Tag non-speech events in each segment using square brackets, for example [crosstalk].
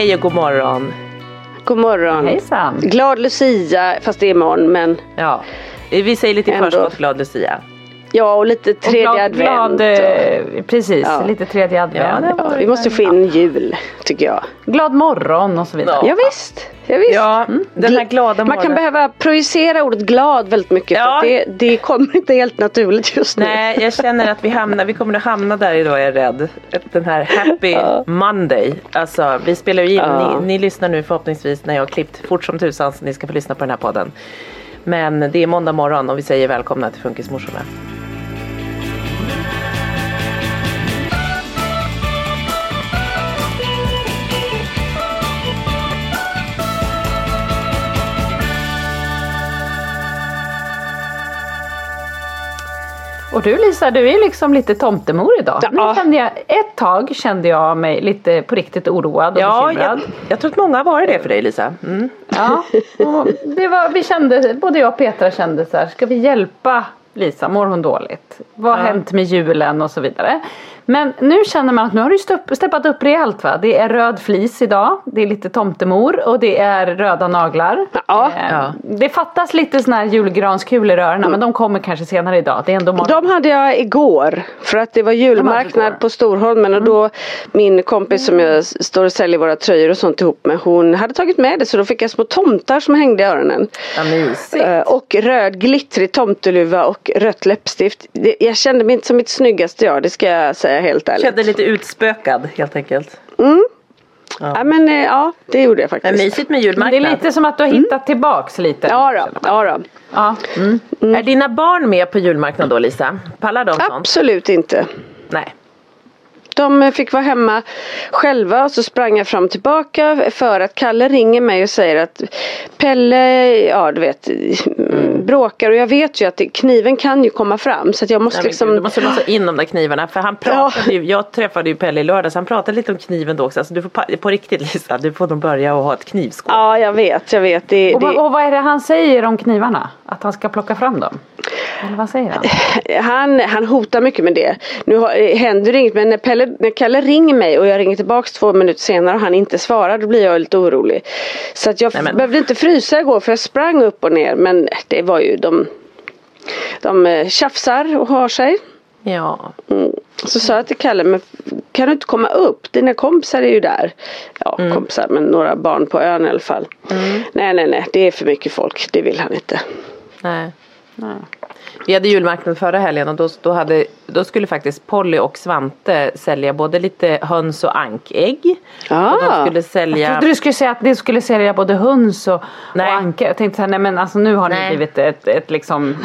Hej! Och god morgon. God morgon. Hejsan. Glad Lucia, fast det är imorgon men Ja, vi säger lite i förskott glad Lucia. Ja och lite tredje glad, advent. glad, och- eh, precis, Ja. lite tredje advent. Ja, ja, vi måste få in jul tycker jag. Glad morgon och så vidare. Ja, visst. Ja, visst. Ja, den här glada Man kan behöva projicera ordet glad väldigt mycket för Ja. att det, det kommer inte helt naturligt just nu. Nej, jag känner att vi hamnar, vi kommer att hamna där idag är jag rädd. Den här happy Monday. Alltså vi spelar ju in, Ja. ni, ni lyssnar nu förhoppningsvis när jag har klippt fort som tusan så ni ska få lyssna på den här podden. Men det är måndag morgon och vi säger välkomna till Funkismorsorna. Och du Lisa, du är liksom lite tomtemor idag. Ja. Nu kände jag, ett tag kände jag mig lite på riktigt oroad och Ja, bekymrad. jag, jag tror att många har varit det för dig Lisa. Mm. Ja, det var, vi kände, både jag och Petra kände så här, ska vi hjälpa Lisa, mår hon dåligt? Vad har Ja. hänt med julen och så vidare. Men nu känner man att nu har du stepp- steppat upp rejält va? Det är röd flis idag, det är lite tomtemor och det är röda naglar. Ja. Eh, Ja. Det fattas lite såna här julgranskulor i rören men de kommer kanske senare idag. Det är ändå morgon. De hade jag igår för att det var julmarknad på Storholmen och då min kompis som jag står och säljer våra tröjor och sånt ihop med hon hade tagit med det så då fick jag små tomtar som hängde i öronen. Ja. Eh, Och röd glittrig tomteluva och rött läppstift. Jag kände mig inte som mitt snyggaste jag, det ska jag säga helt ärligt. Kände lite utspökad helt enkelt. Ja men eh, ja, det gjorde jag Men faktiskt. mysigt med Men det julmarknad. är lite som att du har hittat tillbaks lite. Ja då, ja då. Ja. Mm. Är dina barn med på julmarknad då Lisa? Pallar de sånt? Absolut inte. Nej. De fick vara hemma själva och så sprang jag fram och tillbaka för att Kalle ringer mig och säger att Pelle, ja du vet, mm. bråkar och jag vet ju att kniven kan ju komma fram så att jag måste Nej, liksom gud, du måste låsa in de där knivarna för han pratade ju, jag träffade ju Pelle i lördags, han pratade lite om kniven då också. Alltså, du får pa- på riktigt Lisa, du får nog börja och ha ett knivskåp. Ja jag vet, jag vet. Det, Och, vad- det, och vad är det han säger om knivarna? Att han ska plocka fram dem? Eller vad säger han? han, han hotar mycket med det. Nu har, eh, händer det inget men när, Pelle, när Kalle ringer mig och jag ringer tillbaks två minuter senare och han inte svarar då blir jag lite orolig. Så att jag Nej, men- behövde inte frysa igår för jag sprang upp och ner men det var ju de de eh, tjafsar och har sig. Ja. Mm. Så sa jag till Kalle, men kan du inte komma upp? Dina kompisar är ju där. Ja, Mm. kompisar men några barn på ön i alla fall. Nej, nej, nej, det är för mycket folk. Det vill han inte. Nej. Nej. Vi hade julmarknad förra helgen och då, då, hade, då skulle faktiskt Polly och Svante sälja både lite höns och ankägg. Ah. Och de skulle Jag sälja trodde du skulle säga att det skulle sälja både höns och, Nej. och anka. Jag tänkte så här, nej men alltså nu har ni Nej. blivit ett, ett liksom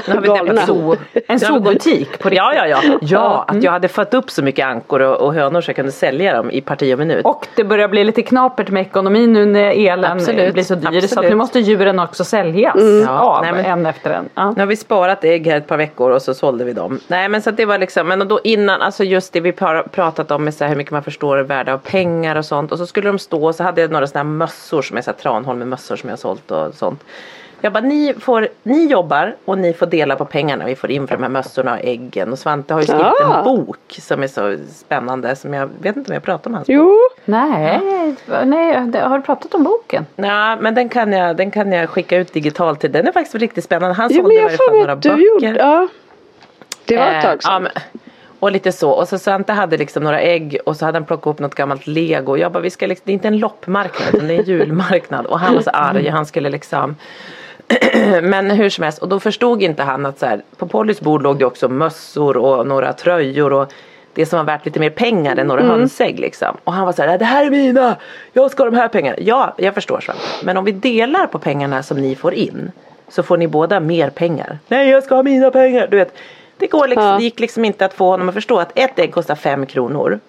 zoo. en zoobutik på riktigt. Ja, ja, ja. Ja, att jag hade fått upp så mycket ankor och, och hönor så jag kunde sälja dem i parti och minut. Och det börjar bli lite knapert med ekonomin nu när elen Absolut, blir så dyr. Så att absolut. nu måste djuren också säljas Ja, av nej, men- en efter en. Ja. Nu har vi sparat ägg här ett par veckor och så sålde vi dem. Nej men så att det var liksom, men då innan, alltså just det vi pratat om med så här hur mycket man förstår värde av pengar och sånt. Och så skulle de stå och så hade jag några sådana här mössor som är så här Tranholm med mössor som jag har sålt och sånt. Jag bara, ni, får, ni jobbar och ni får dela på pengarna vi får in för de här mössorna och äggen. Och Svante har ju skrivit Ah. en bok som är så spännande som jag vet inte om jag pratar om hans bok. Jo, Nej, nej, det- har du pratat om boken? Nej men den kan, jag, den kan jag skicka ut digitalt till. Den är faktiskt riktigt spännande. Han sålde i jag varje fall några böcker. gjorde, ja. Det var ett Eh, tag ja, sedan. men, och lite så. Och så Svante hade liksom några ägg och så hade han plockat upp något gammalt lego. Och jag bara, vi ska liksom, det är inte en loppmarknad utan det är en julmarknad. Och han var så arg. Han skulle liksom [clears throat] men hur som helst, och då förstod inte han att så här, på Pollys bord låg det också mössor och några tröjor och det som var värt lite mer pengar än några hönsägg liksom. Och han var så här, det här är mina, jag ska ha de här pengarna. Ja, jag förstår Svante. Men om vi delar på pengarna som ni får in så får ni båda mer pengar. Nej, jag ska ha mina pengar. Du vet, det, går liksom, Ja. det gick liksom inte att få honom att förstå att ett ägg kostar fem kronor.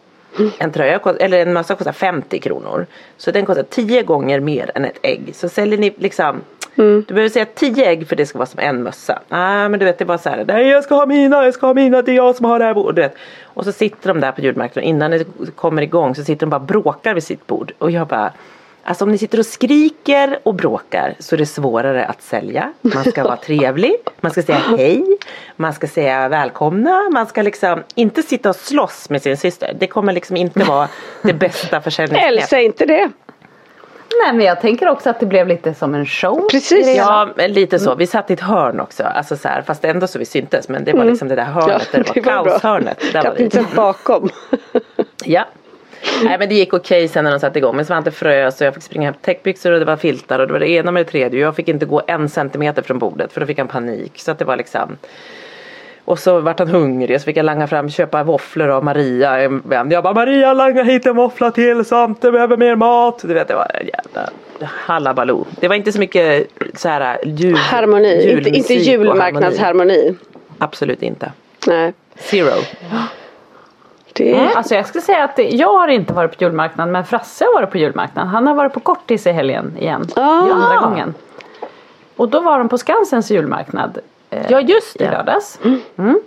En tröja kost- eller en mössa kostar 50 kronor. Så den kostar 10 gånger mer än ett ägg. Så säljer ni liksom Du behöver säga 10 ägg för det ska vara som en mössa. Nej men du vet det bara så här. Nej jag ska ha mina, jag ska ha mina, det är jag som har det här bordet. Du vet. Och så sitter de där på julmarknaden innan det kommer igång så sitter de bara och bråkar vid sitt bord. Och jag bara Alltså om ni sitter och skriker och bråkar så är det svårare att sälja. Man ska vara trevlig, man ska säga hej, man ska säga välkomna, man ska liksom inte sitta och slåss med sin syster. Det kommer liksom inte vara det bästa [laughs] försäljningsknepet. Eller säg inte det. Nej men jag tänker också att det blev lite som en show. Precis. Ja, men lite så. Vi satt i ett hörn också. Alltså så här, fast ändå så vi syntes. Men det var liksom det där hörnet där det var bra. kaoshörnet. Där var vi. Kapitlet bakom. [laughs] Ja. Nej men det gick okej sen när de satte igång. Men Svante frös och jag fick springa hem täckbyxor och det var filtar och det var det ena med det tredje. Jag fick inte gå en centimeter från bordet för då fick han panik. Så att det var liksom och så vart han hungrig så fick jag langa fram köpa våfflor av Maria. en vän. Jag bara Maria langa hit en våffla till Svante behöver mer mat. Du vet det var en jävla halabaloo. Det var inte så mycket så här jul, Harmoni, inte, inte julmarknadsharmoni. Absolut inte. Nej. Zero. Det, Alltså jag skulle säga att det, jag har inte varit på julmarknaden men Frasse har varit på julmarknaden. Han har varit på kortis i helgen igen. Ah. Det är andra gången. Och då var de på Skansens julmarknad. Eh, Ja just I det. lördags. Mm.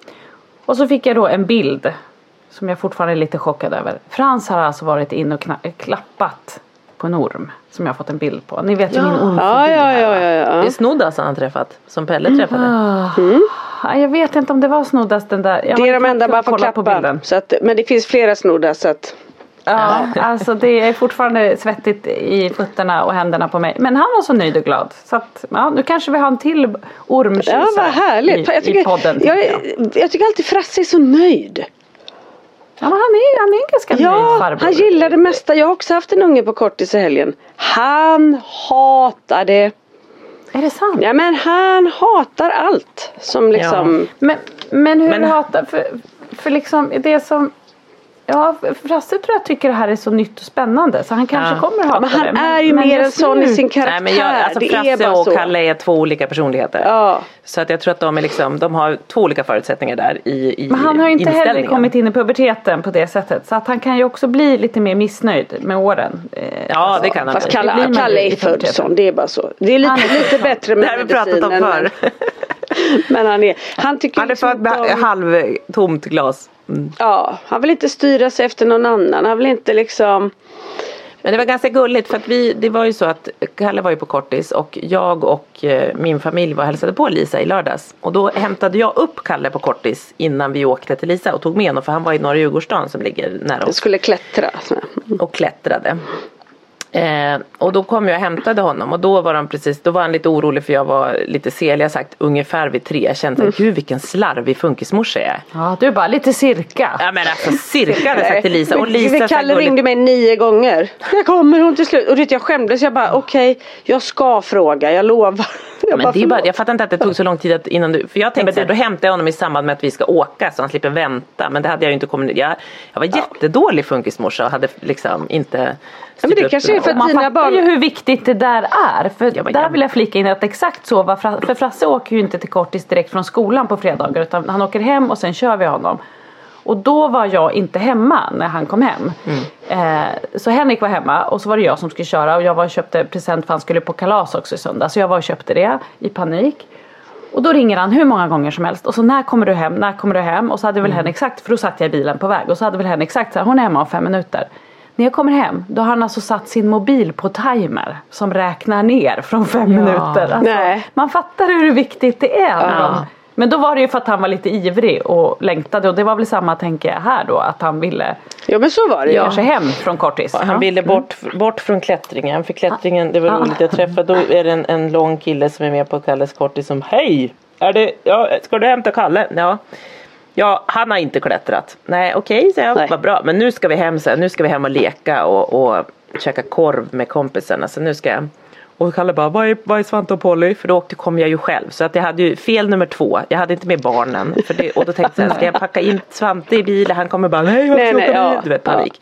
Och så fick jag då en bild. Som jag fortfarande är lite chockad över. Frans har alltså varit in och klappat på en orm. Som jag har fått en bild på. Ni vet ju min ormfobi ja, ja, ja, va? ja, Det är ja. Snoddas han träffat. Som Pelle träffade. Ah, Jag vet inte om det var snoddas den där. Jag Det är har de enda man får kollat på klappa. bilden. Så att, men det finns flera så att. Ja, alltså det är fortfarande svettigt i fötterna och händerna på mig. Men han var så nöjd och glad. Så att, ja, nu kanske vi har en till ormtjusare Ja vad härligt. i, jag, tycker, i podden. jag, jag. jag tycker alltid Frasse är så nöjd. Ja, men han, är, han är en ganska nöjd Ja, farbror. han gillar det mesta. Jag har också haft en unge på kortis i helgen. Han hatar det. Är det sant? Ja men han hatar allt som liksom. Men, men hur Men- hatar... För, för liksom det som... Ja, Frasse tror jag tycker det här är så nytt och spännande så han kanske Ja. kommer hata Ja, men han det. är ju mer en sån i sin karaktär. Nej men jag, alltså det är Frasse bara och så. Kalle är två olika personligheter. Ja. Så att jag tror att de är liksom, de har två olika förutsättningar där i, i Men han har ju inte heller inställningen. kommit in i puberteten på det sättet. Så att han kan ju också bli lite mer missnöjd med åren. Eh, Ja det kan han Fast bli. Kalle, Det Kalle är född sån, det är bara så. Det är lite, är lite bättre Det med här har vi pratat om medicinen. förr. [laughs] Men, han är, han tycker Han är liksom med inte om- halvtomt glas. Mm. Ja, han vill inte styra sig efter någon annan. Han vill inte liksom. Men det var ganska gulligt för att vi, det var ju så att Kalle var ju på kortis och jag och eh, min familj var och hälsade på Lisa i lördags. Och då hämtade jag upp Kalle på kortis innan vi åkte till Lisa och tog med honom för han var i norra Djurgårdsstaden som ligger nära oss. skulle klättra. och klättrade. Eh, och då kom jag och hämtade honom och då var han precis, då var han lite orolig för jag var lite selig. Jag sagt ungefär vid tre. Jag kände Mm. gud vilken slarvig funkismorsa jag är. Ja, du är bara lite cirka. Ja men alltså cirka hade jag sagt till Lisa. Och Lisa här Kalle ringde mig nio gånger. [laughs] När kommer hon till slut? Och du vet, jag skämdes. Jag bara okej, jag ska fråga, jag lovar. Jag Men bara, det är bara, jag fattar inte att det tog så lång tid att, innan du, för jag tänkte så här, då hämtar jag honom i samband med att vi ska åka så han slipper vänta. Men det hade jag ju inte kommit, jag, jag var jättedålig funkismorsa och hade liksom inte Ja, men det kanske är för att Man dina fattar barn... ju hur viktigt det där är. För Ja, där vill jag flika in att exakt så var Fra- För Frasse åker ju inte till Kortis direkt från skolan på fredagar utan han åker hem och sen kör vi honom. Och då var jag inte hemma när han kom hem. Eh, så Henrik var hemma och så var det jag som skulle köra och jag var och köpte present för han skulle på kalas också i söndag. Så jag var och köpte det i panik. Och då ringer han hur många gånger som helst och så när kommer du hem, när kommer du hem? Och så hade väl Henrik sagt, för då satt jag i bilen på väg och så hade väl Henrik sagt så här, hon är hemma om fem minuter. När jag kommer hem då har han alltså satt sin mobil på timer som räknar ner från fem minuter. Alltså, Nej. Man fattar hur viktigt det är. de- Men då var det ju för att han var lite ivrig och längtade och det var väl samma tänker jag här då att han ville Ja men så var det ju. kanske hem från kortis. Han Ja. ville bort, bort från klättringen. För klättringen, det var Ja. roligt. Jag träffade, då är det en, en lång kille som är med på Kalles kortis som Hej! Är det, ja, ska du hämta Kalle? Ja. Ja, han har inte klättrat. Nej, okej, så jag. Nej. Vad bra. Men nu ska vi hem sen. Nu ska vi hem och leka och, och käka korv med kompisarna. Så nu ska jag. Och Kalle bara, vad är, vad är Svante och Polly? För då åkte, kom jag ju själv. Så att jag hade ju fel nummer två. Jag hade inte med barnen. För det, och då tänkte jag, ska jag packa in Svante i bilen? Han kommer bara, nej, Nej, jag nej, bil? ja. Du vet, panik.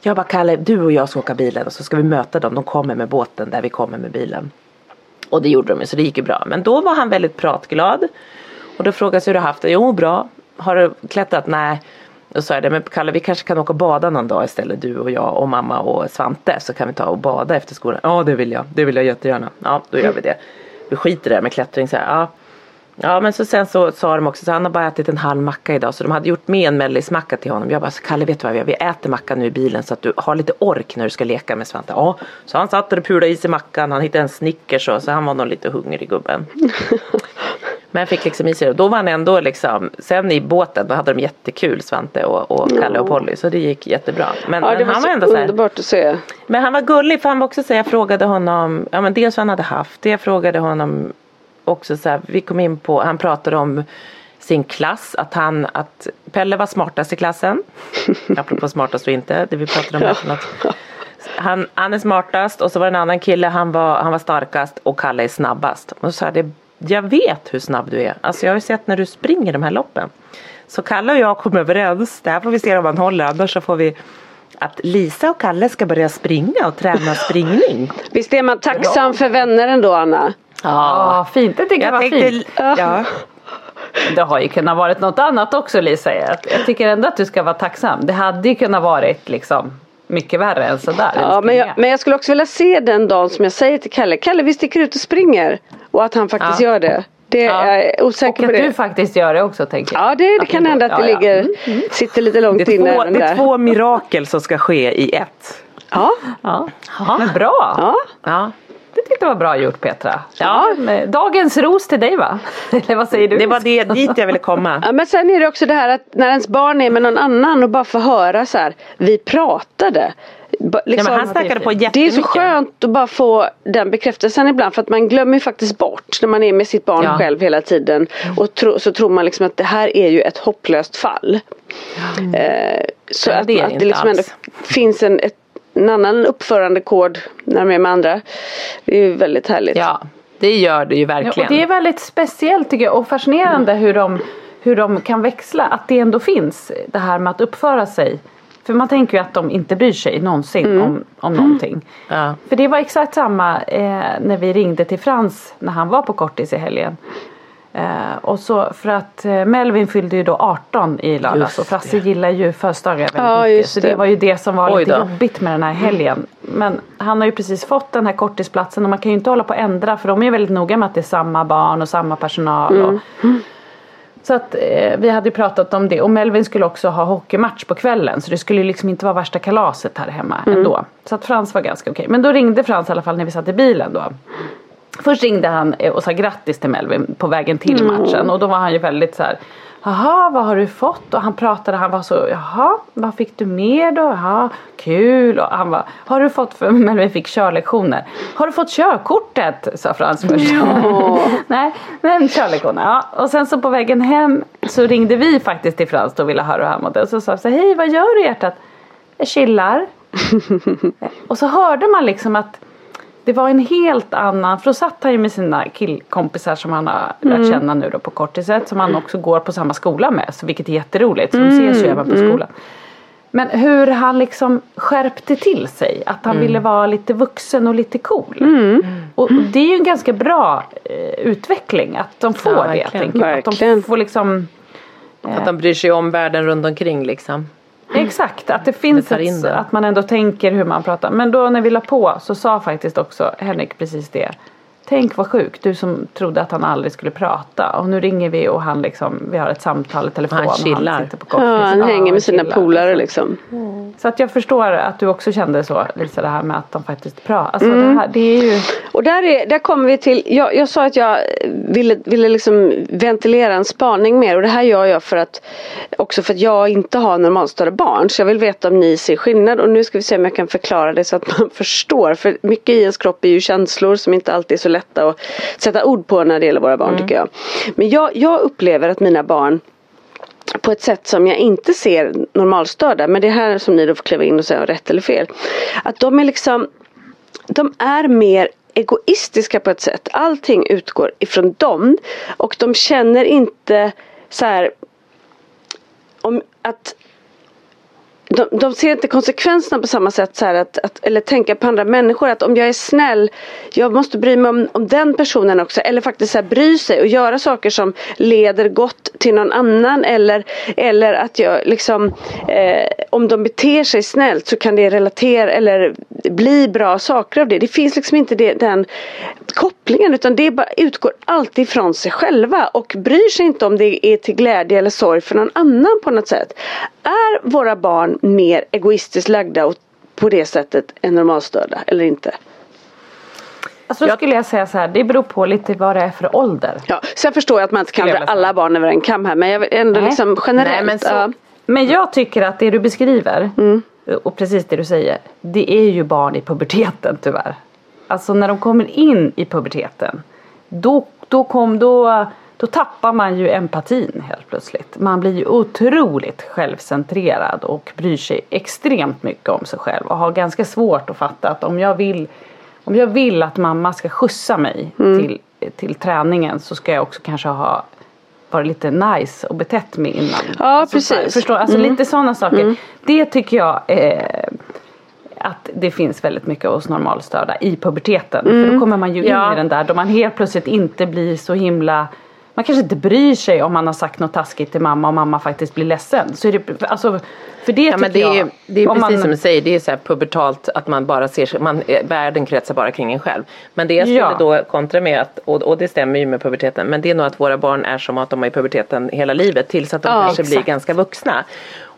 Jag bara, Kalle, du och jag ska åka bilen och så ska vi möta dem. De kommer med båten där vi kommer med bilen. Och det gjorde de ju, så det gick ju bra. Men då var han väldigt pratglad. Och då frågade jag hur du har haft det. Jo, bra. Har du klättrat? Nej. Då sa jag det, men Kalle vi kanske kan åka och bada någon dag istället. Du och jag och mamma och Svante. Så kan vi ta och bada efter skolan. Ja, det vill jag. Det vill jag jättegärna. Ja, då gör vi det. Vi skiter i det här med klättring. Så här, ja. Ja men så sen så sa de också så han har bara ätit en halv macka idag så de hade gjort med en mellismacka till honom. Jag bara, Kalle vet du vad vi gör? Vi äter macka nu i bilen så att du har lite ork när du ska leka med Svante. Ja, så han satt där och pulade i sig mackan. Han hittade en Snickers och så han var nog lite hungrig gubben. [laughs] Men jag fick liksom i sig det. Då var han ändå liksom, sen i båten då hade de jättekul Svante och, och Kalle och Polly. Så det gick jättebra. Men, Ja men var han var ändå så här, underbart att se. men han var gullig för han var också så här, jag frågade honom, ja men dels vad han hade haft det, jag frågade honom också så här, vi kom in på, han pratade om sin klass, att han, att Pelle var smartast i klassen. [laughs] Apropå smartast och inte, det vi pratade om här för något. Han, han är smartast och så var det en annan kille, han var, han var starkast och Kalle är snabbast. Och så sa det, jag vet hur snabb du är. Alltså jag har ju sett när du springer de här loppen. Så Kalle och jag kom överens, det här får vi se om han håller, annars så får vi att Lisa och Kalle ska börja springa och träna springning. Visst är man tacksam för vänner ändå Anna? Ja, fint. Det tycker jag, Jag var tänkte, fint. ja. Det har ju kunnat varit något annat också Lisa. Jag, jag tycker ändå att du ska vara tacksam. Det hade ju kunnat varit liksom mycket värre än sådär. Ja, men, jag, men jag skulle också vilja se den dagen som jag säger till Kalle, Kalle vi sticker ut och springer. Och att han faktiskt Ja. gör det. Det Ja. är och osäker att på det. du faktiskt gör det också tänker jag. Ja det, det kan hända att det Ja, ja. Mm, ligger, sitter lite långt Det är, inne två, det är där. två mirakel som ska ske i ett. Ja, Ja. Men bra. ja. Ja. Det tyckte jag var bra gjort Petra. Ja. Dagens ros till dig va? [laughs] Eller vad säger du? Det var det, dit jag ville komma. Ja, men sen är det också det här att när ens barn är med någon annan och bara får höra så här, vi pratade. Ja, Liksom, men han snackade på det är så skönt att bara få den bekräftelsen ibland för att man glömmer faktiskt bort när man är med sitt barn Ja. själv hela tiden. Och tro, så tror man liksom att det här är ju ett hopplöst fall. Eh, så Ja, att, det att det liksom ändå finns en, ett, en annan uppförandekod när man är med andra. Det är ju väldigt härligt. Ja, det gör det ju Ja, verkligen. och det är väldigt speciellt tycker jag och fascinerande hur de, hur de kan växla. Att det ändå finns det här med att uppföra sig. För man tänker ju att de inte bryr sig någonsin om, om någonting. Ja. För det var exakt samma eh, när vi ringde till Frans när han var på kortis i helgen. Eh, och så för att eh, Melvin fyllde ju då 18 i lördags och Frasse gillar ju födelsedagar väldigt Ja, mycket. Så det det. var ju det som var Oj lite då. jobbigt med den här helgen. Men han har ju precis fått den här kortisplatsen och man kan ju inte hålla på att ändra för de är ju väldigt noga med att det är samma barn och samma personal. Och, så att eh, vi hade ju pratat om det och Melvin skulle också ha hockeymatch på kvällen så det skulle ju liksom inte vara värsta kalaset här hemma ändå. Så att Frans var ganska okej. Men då ringde Frans i alla fall när vi satt i bilen då. Först ringde han eh, och sa grattis till Melvin på vägen till matchen och då var han ju väldigt så här Jaha, vad har du fått? Och han pratade, han var så, jaha, vad fick du mer då? Jaha, kul. Och han var, har du fått, för [laughs] Melvin fick körlektioner. Har du fått körkortet? Sa Frans först. [laughs] Nej, men körlektioner. Ja. Och sen så på vägen hem så ringde vi faktiskt till Frans och ville höra hur han mådde. Och så sa vi så hej vad gör du hjärtat? Jag chillar. [laughs] och så hörde man liksom att det var en helt annan, för då satt han ju med sina killkompisar som han har Mm. lärt känna nu då på kortiset som han också går på samma skola med, så vilket är jätteroligt. Så de Mm. ses ju även på skolan. Men hur han liksom skärpte till sig, att han ville vara lite vuxen och lite cool. Mm. Och det är ju en ganska bra eh, utveckling att de får Ja, det. verkligen. tänker jag. Att de Verkligen. får liksom Att de bryr sig om världen runt omkring liksom. Exakt, att det finns ett, att man ändå tänker hur man pratar. Men då när vi la på så sa faktiskt också Henrik precis det. Tänk vad sjukt, du som trodde att han aldrig skulle prata. Och nu ringer vi och han liksom, vi har ett samtal i telefon. Han och chillar. sitter på Ja, han hänger med sina polare liksom. Så att jag förstår att du också kände så Lisa det här med att de faktiskt pratar. Alltså Mm. det, här, det är ju Och där, är, där kommer vi till, jag, jag sa att jag ville, ville liksom ventilera en spaning mer och det här gör jag för att också för att jag inte har normalstörda barn så jag vill veta om ni ser skillnad och nu ska vi se om jag kan förklara det så att man [laughs] förstår för mycket i ens kropp är ju känslor som inte alltid är så lätta att sätta ord på när det gäller våra barn tycker jag. Men jag, jag upplever att mina barn på ett sätt som jag inte ser normalstörda men det är här som ni då får kliva in och säga rätt eller fel. Att de är liksom de är mer egoistiska på ett sätt. Allting utgår ifrån dem. Och de känner inte så här om att de, de ser inte konsekvenserna på samma sätt så här att, att, eller tänka på andra människor att om jag är snäll jag måste bry mig om, om den personen också eller faktiskt så här, bry sig och göra saker som leder gott till någon annan eller, eller att jag liksom eh, om de beter sig snällt så kan det relatera eller bli bra saker av det. Det finns liksom inte det, den kopplingen utan det bara utgår alltid från sig själva och bryr sig inte om det är till glädje eller sorg för någon annan på något sätt. Är våra barn mer egoistiskt lagda och på det sättet än normalstörda eller inte? Alltså då skulle jag säga så här, det beror på lite vad det är för ålder. Ja, sen förstår jag att man inte kan jag dra alla barn över en kam här men jag vill ändå Nej. liksom generellt. Nej, men så- ja. Men jag tycker att det du beskriver Mm. och precis det du säger det är ju barn i puberteten tyvärr. Alltså när de kommer in i puberteten då, då, kom, då, då tappar man ju empatin helt plötsligt. Man blir ju otroligt självcentrerad och bryr sig extremt mycket om sig själv och har ganska svårt att fatta att om jag vill om jag vill att mamma ska skjutsa mig Mm. till, till träningen så ska jag också kanske ha varit lite nice och betett mig innan. Ja, alltså, precis. Mm. Förstår, alltså lite sådana saker. Det tycker jag eh, att det finns väldigt mycket hos normalstörda i puberteten. För då kommer man ju in Ja. i den där då man helt plötsligt inte blir så himla man kanske inte bryr sig om man har sagt något taskigt till mamma och mamma faktiskt blir ledsen. Så är det, alltså, för det Ja, men det är, jag. ju- det är precis man- som du säger, det är så pubertalt att man bara ser sig, man, världen kretsar bara kring en själv. Men det jag skulle Ja. då kontra med, att, och, och det stämmer ju med puberteten, men det är nog att våra barn är som att de är i puberteten hela livet tills att de Ja, kanske blir exakt. ganska vuxna.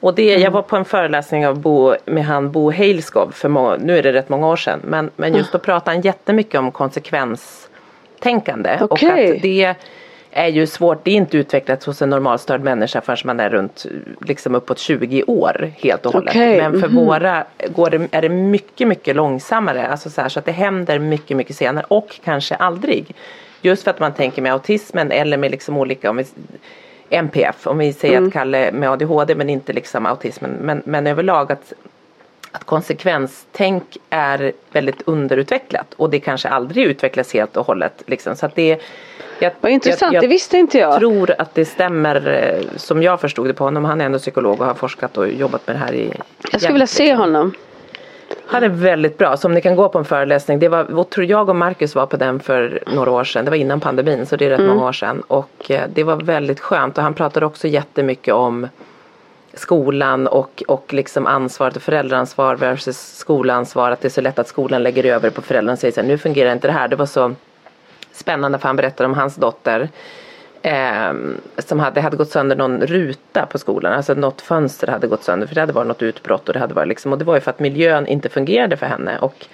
Och det, jag var på en föreläsning av Bo, med han Bo Heilskov, för må, nu är det rätt många år sedan, men, men just då pratade han jättemycket om konsekvenstänkande. Okej. Och att det är ju svårt, det är inte utvecklat hos en normalstörd människa förrän man är runt liksom uppåt 20 år helt och hållet. Okej, Men för våra går det, är det mycket, mycket långsammare. Alltså så, här, så att det händer mycket, mycket senare och kanske aldrig. Just för att man tänker med autismen eller med liksom olika, om vi, MPF, om vi säger att Kalle med ADHD men inte liksom autismen. Men, men överlag att att konsekvenstänk är väldigt underutvecklat och det kanske aldrig utvecklas helt och hållet. Liksom. Så att det, jag, Vad intressant, jag, det visste inte jag. tror att det stämmer eh, som jag förstod det på honom. Han är ändå psykolog och har forskat och jobbat med det här i Jag skulle vilja se honom. Han är väldigt bra, så om ni kan gå på en föreläsning. Det var, jag tror jag och Marcus var på den för några år sedan. Det var innan pandemin så det är rätt många år sedan. Och eh, det var väldigt skönt och han pratade också jättemycket om skolan och, och liksom ansvaret och föräldraansvar versus skolansvar. Att det är så lätt att skolan lägger över på föräldrarna och säger så här, nu fungerar inte det här. Det var så spännande för han berättade om hans dotter. Eh, som hade, det hade gått sönder någon ruta på skolan. Alltså något fönster hade gått sönder. För det hade varit något utbrott. Och det, hade varit liksom, och det var ju för att miljön inte fungerade för henne. Och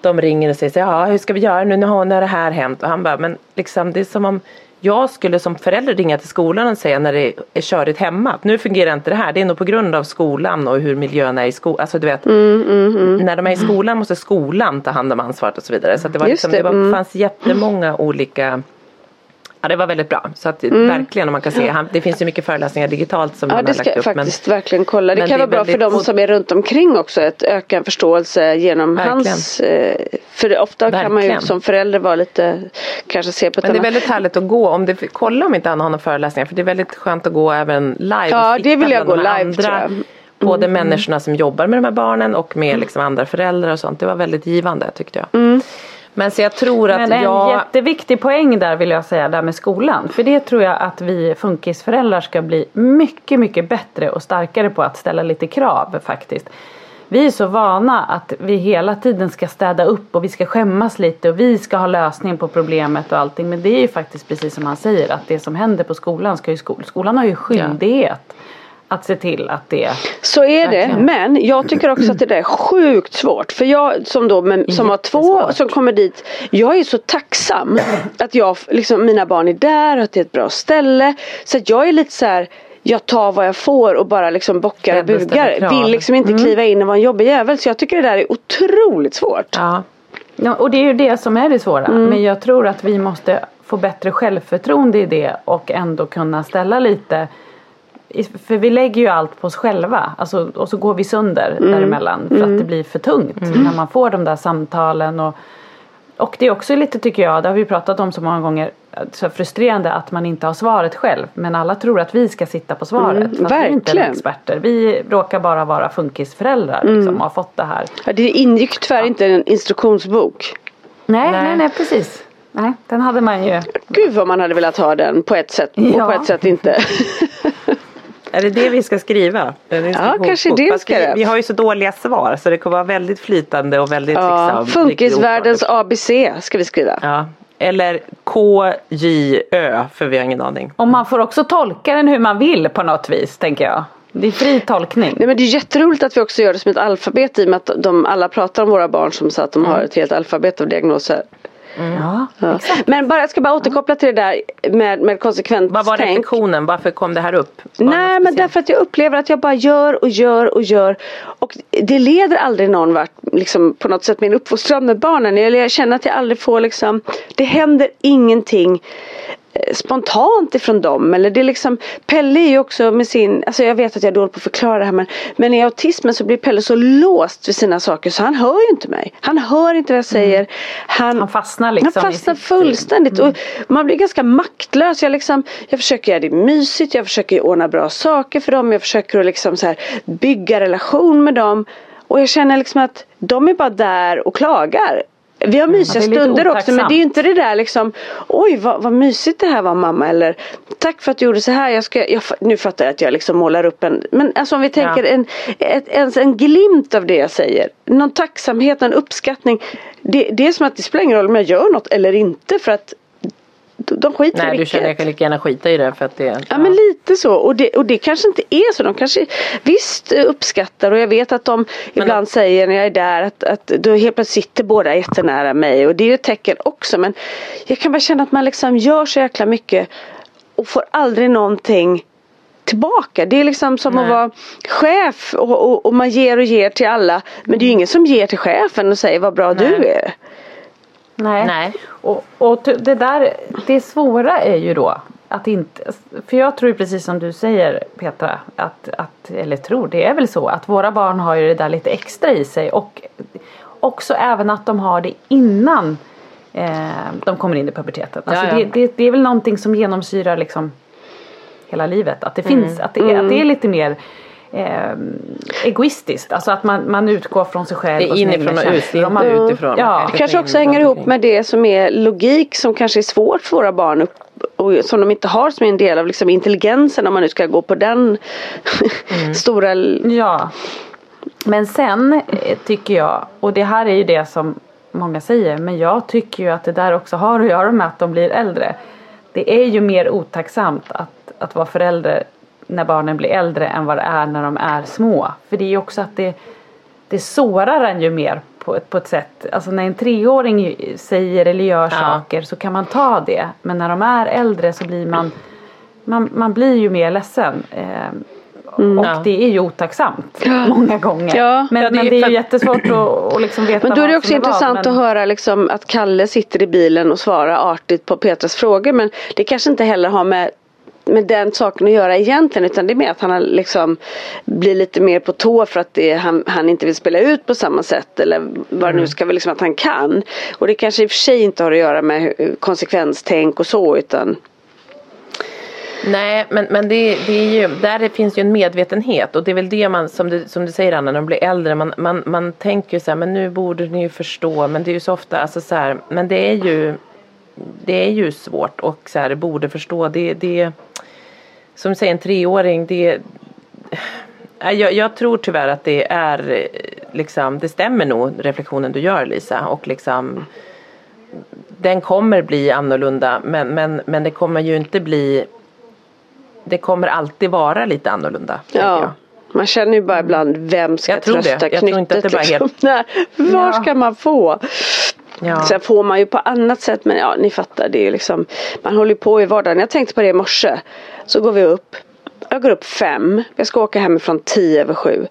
de ringer och säger så ja hur ska vi göra nu? Nu har, nu har det här hänt. Och han bara, men liksom det är som om jag skulle som förälder ringa till skolan och säga när det är körigt hemma. Att nu fungerar inte det här. Det är nog på grund av skolan och hur miljön är i skolan. Alltså du vet. När de är i skolan måste skolan ta hand om ansvaret och så vidare. Så det, var Just liksom, det, det var, mm. fanns jättemånga olika Ja det var väldigt bra. Så att verkligen om man kan se. Han, det finns ju mycket föreläsningar digitalt som Ja han det har ska lagt jag upp. faktiskt verkligen kolla. Det men kan det vara bra för de som är runt omkring också. Att öka en förståelse genom Verkligen. hans. Eh, för ofta kan man ju Verkligen. som förälder vara lite. Kanske se på ett Men det är väldigt härligt att gå. Om det, kolla om inte han har några föreläsningar. För det är väldigt skönt att gå även live. Ja, det vill jag gå live, andra, tror jag. Mm. Både människorna som jobbar med de här barnen och med liksom andra föräldrar och sånt. Det var väldigt givande tyckte jag. Mm. Men så jag tror att Men en jag... jätteviktig poäng där vill jag säga där med skolan. För det tror jag att vi funkisföräldrar ska bli mycket, mycket bättre och starkare på att ställa lite krav faktiskt. Vi är så vana att vi hela tiden ska städa upp och vi ska skämmas lite och vi ska ha lösning på problemet och allting. Men det är ju faktiskt precis som han säger att det som händer på skolan ska ju skol- skolan har ju skyldighet att se till att det Så är det, men jag tycker också att det där är sjukt svårt. För jag som då men, som har två som kommer dit. Jag är så tacksam att jag, liksom, mina barn är där och att det är ett bra ställe. Så att jag är lite så här. Jag tar vad jag får och bara liksom bockar och bugar. Vill liksom inte kliva in och vara en jobbig jävel. Så jag tycker det där är otroligt svårt. Ja. Ja, och det är ju det som är det svåra. Men jag tror att vi måste få bättre självförtroende i det och ändå kunna ställa lite för vi lägger ju allt på oss själva alltså, och så går vi sönder däremellan för att det blir för tungt när man får de där samtalen. Och, och det är också lite tycker jag, det har vi pratat om så många gånger, så frustrerande att man inte har svaret själv. Men alla tror att vi ska sitta på svaret. Mm, fast vi är inte verkligen. experter. Vi råkar bara vara funkisföräldrar liksom, och har fått det här. Ja, det ingick tyvärr inte i en instruktionsbok. Nej, Nej. nej, nej, precis. Nej, den hade man ju. Gud vad man hade velat ha den på ett sätt och Ja. på ett sätt inte. [laughs] Är det det vi ska skriva? Instruktionsbok? kanske det ska vi, det. vi har ju så dåliga svar så det kommer vara väldigt flytande och väldigt Ja, liksom, funkisvärldens ABC ska vi skriva. Ja. Eller KJÖ för vi har ingen aning. Och man får också tolka den hur man vill på något vis, tänker jag. Det är fri tolkning. Nej men det är jätteroligt att vi också gör det som ett alfabet i och med att de alla pratar om våra barn som så att de har ett helt alfabet av diagnoser. Ja, Ja. Men bara, jag ska bara återkoppla till det där med, med konsekvent Vad var reflektionen? Varför kom det här upp? Var Nej men därför att jag upplever att jag bara gör och gör och gör. Och det leder aldrig någon vart liksom, på något sätt min uppfostran med barnen. Eller jag känner att jag aldrig får liksom, det händer ingenting spontant ifrån dem. Eller det är liksom, Pelle är ju också med sin, alltså jag vet att jag är dålig på att förklara det här men, men i autismen så blir Pelle så låst vid sina saker så han hör ju inte mig. Han hör inte vad jag säger. Han, Han fastnar liksom Han fastnar fullständigt och man blir ganska maktlös. Jag, liksom, jag försöker göra det mysigt, jag försöker ordna bra saker för dem, jag försöker att liksom så här bygga relation med dem. Och jag känner liksom att de är bara där och klagar. Vi har mysiga det är lite stunder också men det är ju inte det där liksom Oj vad, vad mysigt det här var mamma eller Tack för att du gjorde så här jag ska, jag, Nu fattar jag att jag liksom målar upp en Men alltså om vi tänker Ja. en, ett, ens en glimt av det jag säger Någon tacksamhet, en uppskattning det, det är som att det spelar ingen roll om jag gör något eller inte för att de skiter i Nej du vilket. känner jag kan lika gärna skita i det för att det Ja men lite så och det, och det kanske inte är så. De kanske visst uppskattar och jag vet att de ibland säger när jag är där att, att då helt plötsligt sitter båda jättenära mig och det är ju ett tecken också men jag kan bara känna att man liksom gör så jäkla mycket och får aldrig någonting tillbaka. Det är liksom som att Nej. vara chef och, och, och man ger och ger till alla men det är ju ingen som ger till chefen och säger vad bra du Nej. är. Nej. Nej. Och, och det där, det svåra är ju då att inte, för jag tror precis som du säger Petra, att, att, eller tror, det är väl så att våra barn har ju det där lite extra i sig och också även att de har det innan eh, de kommer in i puberteten. Alltså Ja, ja. Det, det, det är väl någonting som genomsyrar liksom hela livet. Att det finns, att det, är, att det är lite mer eh, egoistiskt. Alltså att man, man utgår från sig själv Det är och inifrån och ut, inte man, utifrån. Ja. Det kan kanske också hänger ihop med det som är logik som kanske är svårt för våra barn upp, och som de inte har som är en del av liksom intelligensen om man nu ska gå på den [laughs] stora Ja. Men sen eh, tycker jag, och det här är ju det som många säger, men jag tycker ju att det där också har att göra med att de blir äldre. Det är ju mer otacksamt att, att vara förälder när barnen blir äldre än vad det är när de är små. För det är ju också att det, det sårar en ju mer på ett, på ett sätt. Alltså när en treåring säger eller gör Ja. saker så kan man ta det. Men när de är äldre så blir man man, man blir ju mer ledsen. Eh, Och Ja. det är ju otacksamt många gånger. Ja. Men, Ja, det är men det är för- ju jättesvårt att, att liksom veta Men då är det också intressant men- att höra liksom att Kalle sitter i bilen och svarar artigt på Petras frågor. Men det kanske inte heller har med med den saken att göra egentligen utan det är mer att han har liksom blir lite mer på tå för att det, han, han inte vill spela ut på samma sätt eller vad det nu ska vara liksom att han kan. Och det kanske i och för sig inte har att göra med konsekvenstänk och så utan Nej, men, men det, det är ju, där finns ju en medvetenhet och det är väl det man, som du, som du säger Anna, när de blir äldre, man, man, man tänker ju så här, men nu borde ni ju förstå, men det är ju så ofta, alltså så här, men det är ju, det är ju svårt och så här, borde förstå, det, det, som du säger en treåring, det, Nej, jag, jag tror tyvärr att det är eh, liksom, det stämmer nog reflektionen du gör Lisa och liksom den kommer bli annorlunda men, men, men det kommer ju inte bli det kommer alltid vara lite annorlunda. ja. Man känner ju bara ibland vem ska Jag tror det. trösta Jag tror inte att knyttet det bara liksom. [laughs] När, var Ja. ska man få? Ja. Sen får man ju på annat sätt men ja ni fattar det är liksom Man håller ju på i vardagen. Jag tänkte på det i morse. Så går vi upp. Jag går upp fem. Jag ska åka hemifrån tio över sju.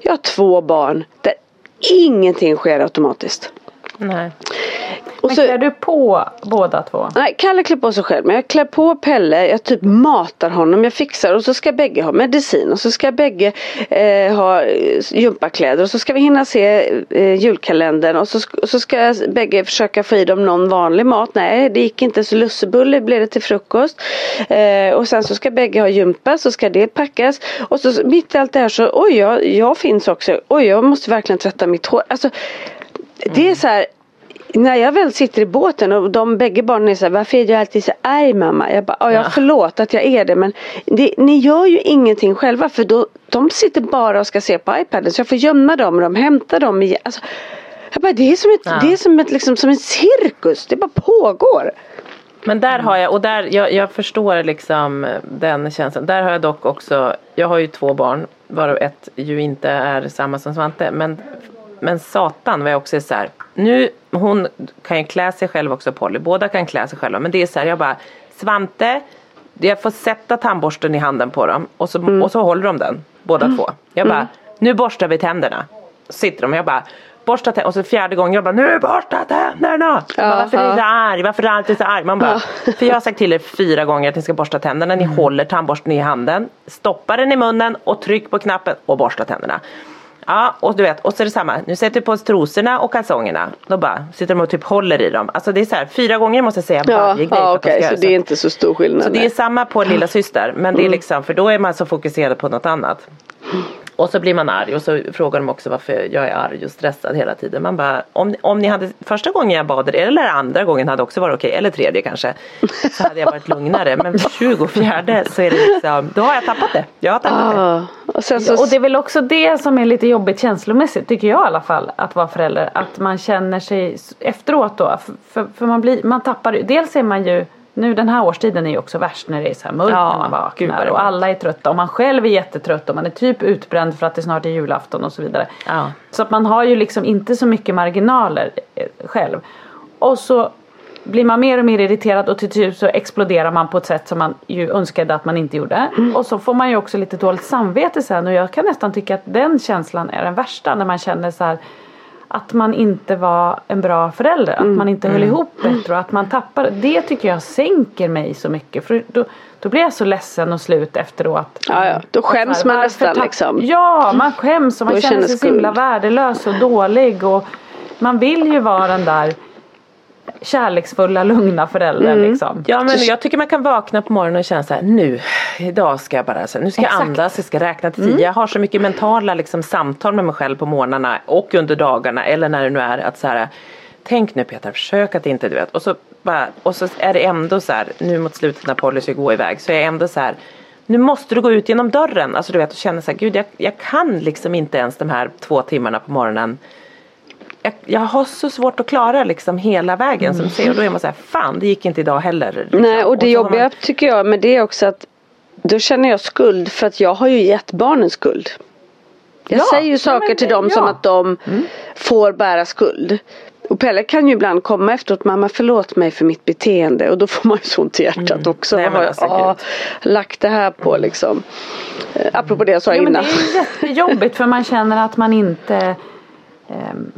Jag har två barn där ingenting sker automatiskt. Nej. Och Men så, klär du på båda två? Nej, Kalle klär på sig själv men jag klär på Pelle, jag typ matar honom, jag fixar och så ska bägge ha medicin och så ska bägge eh, ha eh, gympakläder och så ska vi hinna se eh, julkalendern och så, och så ska jag bägge försöka få i dem någon vanlig mat. Nej det gick inte så lussebulle blev det till frukost. Eh, och sen så ska bägge ha gympa så ska det packas och så mitt i allt det här så oj jag, jag finns också, oj jag måste verkligen tvätta mitt hår. Alltså, det är så här när jag väl sitter i båten och de bägge barnen är så här, varför är du alltid så arg mamma? Jag bara, ja, ja förlåt att jag är det men det, ni gör ju ingenting själva för då, de sitter bara och ska se på iPaden så jag får gömma dem och de hämtar dem igen. Alltså, jag bara, det är som, ett, Ja. det är som, ett, liksom, som en cirkus, det bara pågår. Men där har jag, och där, jag, jag förstår liksom den känslan. Där har jag dock också, jag har ju två barn, varav ett ju inte är samma som Svante. Men, men satan vad jag också är så här, nu, hon kan ju klä sig själv också Polly, båda kan klä sig själva. Men det är så här, jag bara, Svante, jag får sätta tandborsten i handen på dem och så, och så håller de den, båda två. Jag bara, nu borstar vi tänderna. Så sitter de och jag bara, borsta tänderna. Och så fjärde gången jag bara, nu borsta tänderna. Bara, varför är du så arg? Varför är du alltid så arg? Man bara, för jag har sagt till er fyra gånger att ni ska borsta tänderna. Ni håller tandborsten i handen, stoppar den i munnen och tryck på knappen och borsta tänderna. Ja, och du vet, och så är det samma. Nu sätter vi på oss trosorna och kalsongerna. Då bara sitter de och typ håller i dem. Alltså det är så här, fyra gånger måste jag säga Ja, varje grej. ja okej ska så göra det är inte så stor skillnad. så det är nej. samma på lilla syster men det är liksom för då är man så fokuserad på något annat. Och så blir man arg och så frågar de också varför jag är arg och stressad hela tiden. Man bara, om, om ni hade första gången jag bad er eller andra gången hade också varit okej, eller tredje kanske. Så hade jag varit lugnare. Men 24 så är det liksom, då har jag tappat det. Jag har tappat det. Ja, och sen så, Och det är väl också det som är lite jobbigt känslomässigt tycker jag i alla fall att vara förälder. Att man känner sig efteråt då. För, för, för man, blir, man tappar Dels är man ju nu den här årstiden är ju också värst när det är så här mörkt Ja, när man vaknar och alla är trötta och man själv är jättetrött och man är typ utbränd för att det snart är julafton och så vidare. Ja. Så att man har ju liksom inte så mycket marginaler eh, själv. Och så blir man mer och mer irriterad och till slut så exploderar man på ett sätt som man ju önskade att man inte gjorde. Och så får man ju också lite dåligt samvete sen och jag kan nästan tycka att den känslan är den värsta när man känner så här att man inte var en bra förälder, att man inte höll ihop bättre och att man tappar. Det tycker jag sänker mig så mycket för då, då blir jag så ledsen och slut efteråt. Ja, ja. Då skäms man nästan, liksom. Ja, man skäms och man Och känner sig så himla värdelös och dålig och man vill ju vara den där kärleksfulla, lugna föräldern Mm. liksom. Ja men jag tycker man kan vakna på morgonen och känna så här nu, idag ska jag bara, så nu ska jag andas, jag ska räkna till tio. Jag har så mycket mentala liksom, samtal med mig själv på morgnarna och under dagarna eller när det nu är att så här Tänk nu Peter, försök att inte du vet. Och så, bara, och så är det ändå så här, nu mot slutet när Polly ska gå iväg så är jag ändå så här nu måste du gå ut genom dörren. Alltså du vet och känna så här, gud jag, jag kan liksom inte ens de här två timmarna på morgonen jag, jag har så svårt att klara liksom hela vägen som säger och då är man så här, fan det gick inte idag heller. Liksom. Nej och det har jobbiga man- tycker jag med det är också att då känner jag skuld för att jag har ju gett barnen skuld. Jag Ja, säger ju saker men till dem som ja. att de får bära skuld. Och Pelle kan ju ibland komma efteråt, mamma förlåt mig för mitt beteende och då får man ju så ont i hjärtat också. Nej, men har jag ah, lagt det här på liksom. Eh, apropå det jag sa Ja, men innan. det är jättejobbigt för man känner att man inte ehm,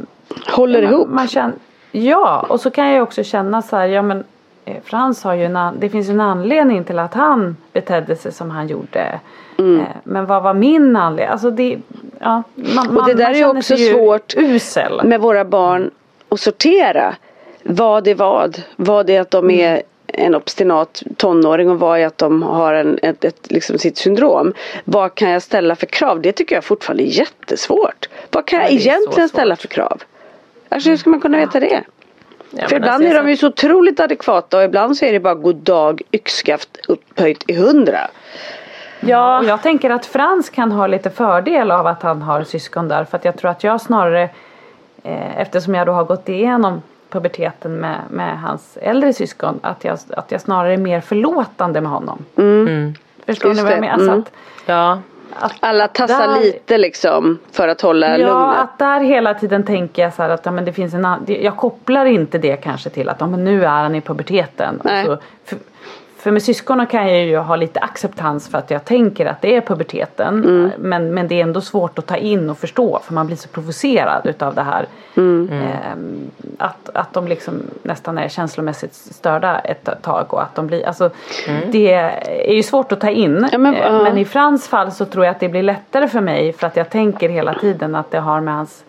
Håller ihop. Man känner, ja, och så kan jag också känna så här, ja men eh, Frans har ju en, an- det finns ju en anledning till att han betedde sig som han gjorde. Mm. Eh, Men vad var min anledning? Alltså det, ja, man, Och det man- där man är också svårt Usel. med våra barn att sortera. Vad är vad? Vad är att de Mm. är en obstinat tonåring och vad är att de har en, ett, ett, liksom sitt syndrom. Vad kan jag ställa för krav? Det tycker jag fortfarande är jättesvårt. Vad kan Ja, jag egentligen ställa för krav? Alltså hur ska man kunna veta det? Ja, För ibland alltså, är de ju så otroligt adekvata och ibland så är det bara god dag yxskaft upphöjt i hundra. Ja, och jag tänker att Frans kan ha lite fördel av att han har syskon där. För att jag tror att jag snarare, eh, eftersom jag då har gått igenom puberteten med, med hans äldre syskon, att jag, att jag snarare är mer förlåtande med honom. Förstår Just ni vad jag menar? Mm. att, Ja, att Alla tassar där- lite liksom för att hålla Ja, lugnet. att där hela tiden tänker jag så här att ja, men det finns en Jag kopplar inte det kanske till att ja, men nu är han i puberteten. Nej. Alltså, för, för med syskonen kan jag ju ha lite acceptans för att jag tänker att det är puberteten. Mm. Men, men det är ändå svårt att ta in och förstå för man blir så provocerad utav det här. Mm. Ehm, att, att de liksom nästan är känslomässigt störda ett tag och att de blir, alltså det är ju svårt att ta in. Ja, men, Eh, ja. men i Frans fall så tror jag att det blir lättare för mig för att jag tänker hela tiden att det har med hans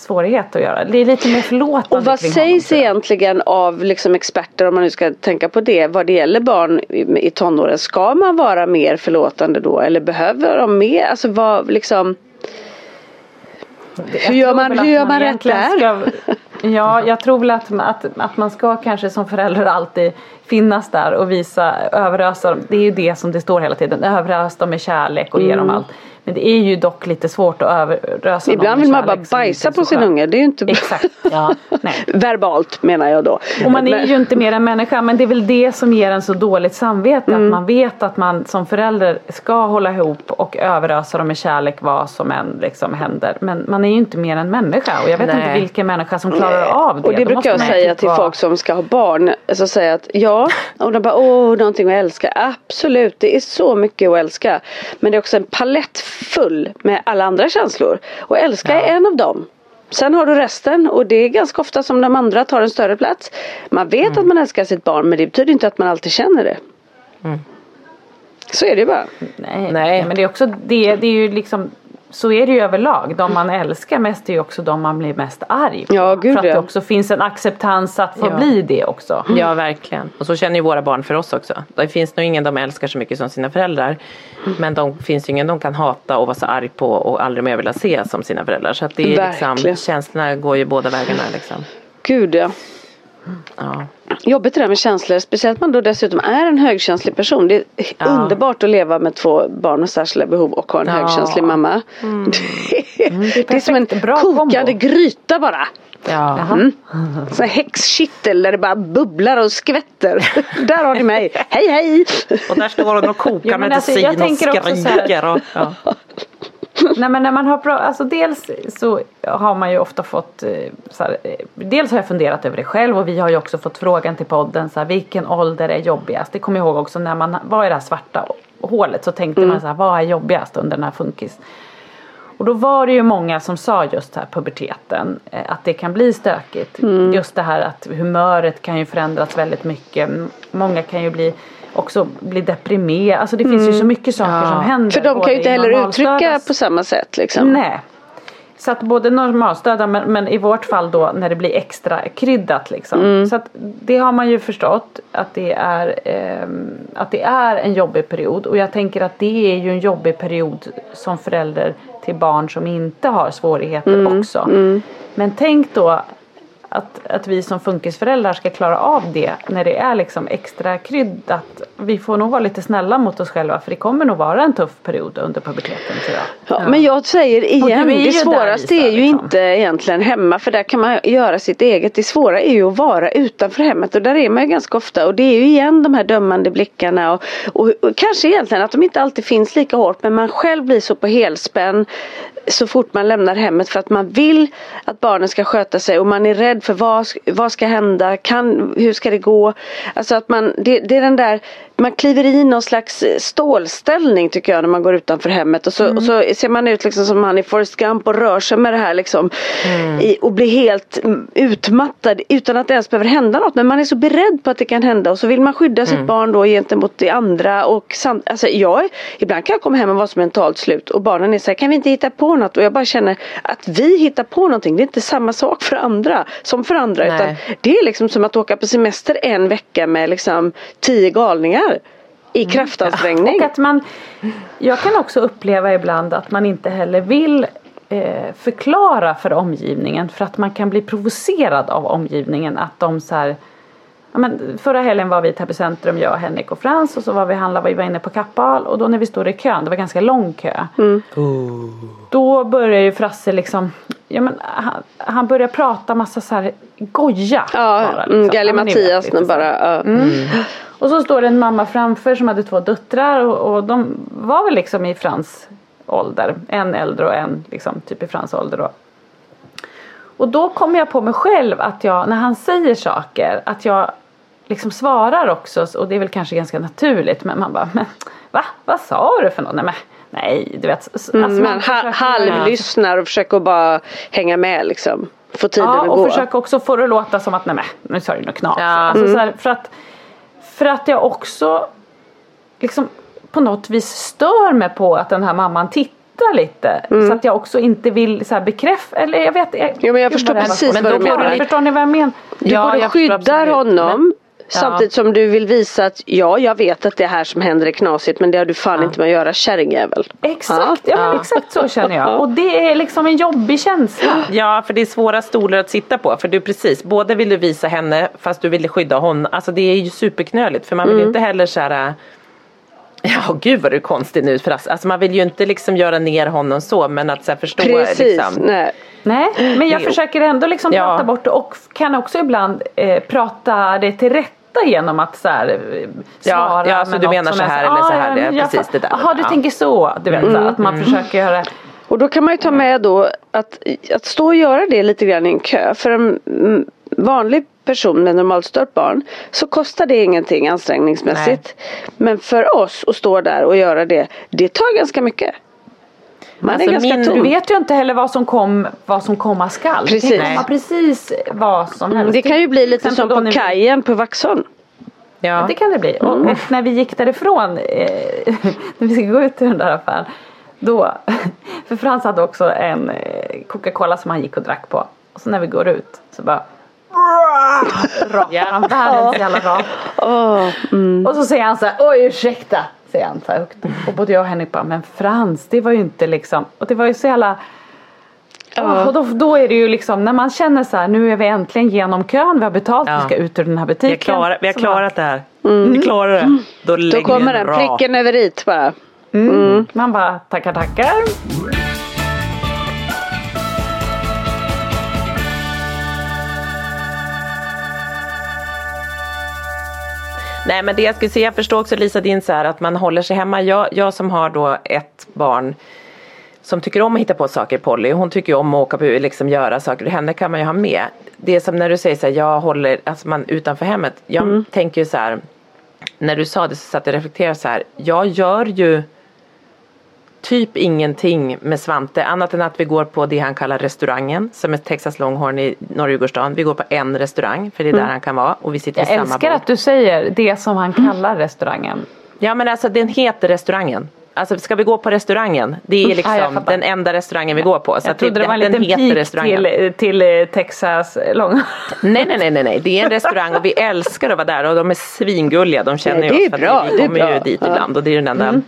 svårighet att göra. Det är lite mer förlåtande Och vad sägs honom, egentligen av liksom experter om man nu ska tänka på det vad det gäller barn i, i tonåren? Ska man vara mer förlåtande då eller behöver de mer? Alltså vad liksom hur gör man, hur gör man rätt egentligen där? Ska, ja, jag tror väl att, att, att man ska kanske som förälder alltid finnas där och visa, överösa dem. Det är ju det som det står hela tiden. Överös dem med kärlek och ge dem allt. Men det är ju dock lite svårt att överösa Ibland vill man bara bajsa på så sin unge. Det är ju inte Exakt. Ja. Nej. [laughs] verbalt menar jag då. Och man är ju inte mer än människa men det är väl det som ger en så dåligt samvete Mm. att man vet att man som förälder ska hålla ihop och överösa dem med kärlek vad som än liksom händer. Men man är ju inte mer än människa och jag vet Nej. inte vilken människa som klarar av det. Och det Då brukar jag säga typ till vara- folk som ska ha barn. Alltså säga att ja, och de bara åh någonting att älska. Absolut, det är så mycket att älska. Men det är också en palett full med alla andra känslor. Och älska är en av dem. Sen har du resten och det är ganska ofta som de andra tar en större plats. Man vet Mm. att man älskar sitt barn men det betyder inte att man alltid känner det. Så är det ju bara. Nej, Nej. men det är också det, det är ju liksom så är det ju överlag. De man älskar mest är ju också de man blir mest arg på. Ja, gud, För att ja. det också finns en acceptans att få Ja. bli det också. Ja, verkligen. Och så känner ju våra barn för oss också. Det finns nog ingen de älskar så mycket som sina föräldrar. Men de finns ju ingen de kan hata och vara så arg på och aldrig mer vilja se som sina föräldrar. Så att det är liksom, Verkligen. känslorna går ju båda vägarna liksom. Gud ja. Ja. Jobbigt det där med känslor, speciellt man då dessutom är en högkänslig person. Det är Ja. underbart att leva med två barn med särskilda behov och ha en Ja. högkänslig mamma. Det, är, det är som en perfekt. Bra kokande kombo. gryta bara. Ja. Mm. Här häxkittel där det bara bubblar och skvätter. [laughs] där har ni mig. Hej hej! Och där står hon och kokar alltså, medicin jag och tänker också så här- skriker. Och, ja. Nej men när man har pra- alltså dels så har man ju ofta fått eh, så här, eh, Dels har jag funderat över det själv och vi har ju också fått frågan till podden så här, vilken ålder är jobbigast? Det kommer jag ihåg också när man var i det här svarta hålet så tänkte man så här, vad är jobbigast under den här funkis? Och då var det ju många som sa just här puberteten, eh, att det kan bli stökigt. Just det här att humöret kan ju förändras väldigt mycket. Många kan ju bli också bli deprimerade. Alltså det finns ju så mycket saker som händer. För de kan ju inte heller uttrycka på samma sätt liksom. Nej. Så att både normalstörda men, men i vårt fall då när det blir extra kryddat liksom. Mm. Så att det har man ju förstått att det, är, ehm, att det är en jobbig period. Och jag tänker att det är ju en jobbig period som förälder till barn som inte har svårigheter Mm. också. Men tänk då att, att vi som funkisföräldrar ska klara av det när det är liksom extra kryddat. Vi får nog vara lite snälla mot oss själva för det kommer nog vara en tuff period under puberteten tror jag. Ja, Men jag säger igen, du är ju det svåraste är ju liksom. inte egentligen hemma för där kan man göra sitt eget. Det svåra är ju att vara utanför hemmet och där är man ju ganska ofta och det är ju igen de här dömande blickarna och, och, och kanske egentligen att de inte alltid finns lika hårt men man själv blir så på helspänn så fort man lämnar hemmet för att man vill att barnen ska sköta sig och man är rädd för vad, vad ska hända, kan, hur ska det gå? Alltså att man, det, det är den där man kliver i någon slags stålställning tycker jag när man går utanför hemmet och så, Mm. och så ser man ut liksom som han i Forrest Gump och rör sig med det här liksom Mm. i, och blir helt mm, utmattad utan att det ens behöver hända något men man är så beredd på att det kan hända och så vill man skydda Mm. sitt barn då gentemot det andra och sam, alltså jag, ibland kan jag komma hem och vara så mentalt slut och barnen är så här, kan vi inte hitta på något och jag bara känner att vi hittar på någonting det är inte samma sak för andra som för andra Nej. utan det är liksom som att åka på semester en vecka med liksom tio galningar i kraftansträngning. Och att man, jag kan också uppleva ibland att man inte heller vill eh, förklara för omgivningen för att man kan bli provocerad av omgivningen att de så här Ja, men förra helgen var vi i Täby centrum, jag, Henrik och Frans och så var vi handla, vi var inne på Kappahl och då när vi stod i kön, det var ganska lång kö. Då börjar ju Frasse liksom, ja men han, han börjar prata massa så här goja. Ja, bara, mm, liksom. Galli Mattias bara. Ja. Mm. Och så står det en mamma framför som hade två döttrar och, och de var väl liksom i Frans ålder. En äldre och en liksom typ i Frans ålder då. Och då kommer jag på mig själv att jag, när han säger saker, att jag liksom svarar också och det är väl kanske ganska naturligt men man bara, men va? Vad sa du för något? Nej, men, nej du vet. Alltså, Mm, man men ha, försöker- halvlyssnar och försöker bara hänga med liksom. Få tiden Ja, att och gå. försöka också få det att låta som att nej men nu sa du något knas. Ja. Alltså, så här, för, att, för att jag också liksom på något vis stör mig på att den här mamman tittar lite. Så att jag också inte vill så bekräfta, eller jag vet. Jag, Jo, men jag förstår precis vad du menar. Förstår ni vad jag menar? Du Ja, både skyddar honom samtidigt som du vill visa att ja, jag vet att det här som händer är knasigt men det har du fan inte med att göra kärringjävel. Exakt, ja, exakt så känner jag. Och det är liksom en jobbig känsla. Ja, för det är svåra stolar att sitta på. För du precis, både vill du visa henne fast du ville skydda honom. Alltså det är ju superknöligt. För man vill ju inte heller så här. Ja, gud vad du är konstig nu. För alltså, man vill ju inte liksom göra ner honom så. Men att så här, förstå Precis, liksom. nej. Nej, men jag försöker ändå liksom Ja. prata bort det och kan också ibland eh, prata det till rätta genom att så här, eh, svara ja, så med du något menar som så är här "Ah, eller så här, ja, precis det där." Jaha, du Ja. tänker så. Du vet, så att man försöker göra Och då kan man ju ta med då att, att stå och göra det lite grann i en kö. För en mm, vanlig person med normalt stört barn så kostar det ingenting ansträngningsmässigt. Men för oss att stå där och göra det, det tar ganska mycket. Man Alltså är ganska min-. Du vet ju inte heller vad som, kom, vad som komma skall. Precis. Det kan komma precis vad som helst. Det kan ju bli lite som på vi- kajen på Vaxholm. Ja. Det kan det bli. Och, och när vi gick därifrån, eh, [laughs] när vi ska gå ut ur den där affären. Då, [laughs] för Frans hade också en eh, Coca-Cola som han gick och drack på. Och så när vi går ut så bara [laughs] rapar han världens jävla rap. Mm. Och så säger han så här, oj ursäkta. Säger han så här högt. Och både jag och Henrik bara, men Frans det var ju inte liksom. Och det var ju så jävla Åh, och då, då är det ju liksom när man känner så här, nu är vi äntligen genom kön, vi har betalt, Ja. vi ska ut ur den här butiken. Vi har, klarat, vi har klarat det här. Vi klarar det. Då, Då kommer den pricken över it bara. Man bara tackar tackar. Nej men det jag skulle säga, jag förstår också Lisa din så här att man håller sig hemma. Jag, jag som har då ett barn som tycker om att hitta på saker, Polly, hon tycker ju om att åka på, liksom göra saker, henne kan man ju ha med. Det är som när du säger så här, jag håller, alltså man utanför hemmet. Jag tänker ju så här, när du sa det så satt jag och reflekterade så här, jag gör ju typ ingenting med Svante annat än att vi går på det han kallar restaurangen som är Texas Longhorn i Norra Djurgårdsstaden. Vi går på en restaurang för det är där han kan vara och vi sitter Jag vid samma älskar bord. att du säger det som han kallar restaurangen. Ja men alltså den heter restaurangen. Alltså ska vi gå på restaurangen? Det är jag liksom fattar. den enda restaurangen vi går på. Så Jag trodde det var en liten pik restaurangen. till, till eh, Texas långa. [laughs] Nej, nej nej nej det är en restaurang och vi älskar att vara där och de är svingulliga. De känner det ju är oss för bra, att det vi är kommer ju bra. dit. Mm. ibland och det är den enda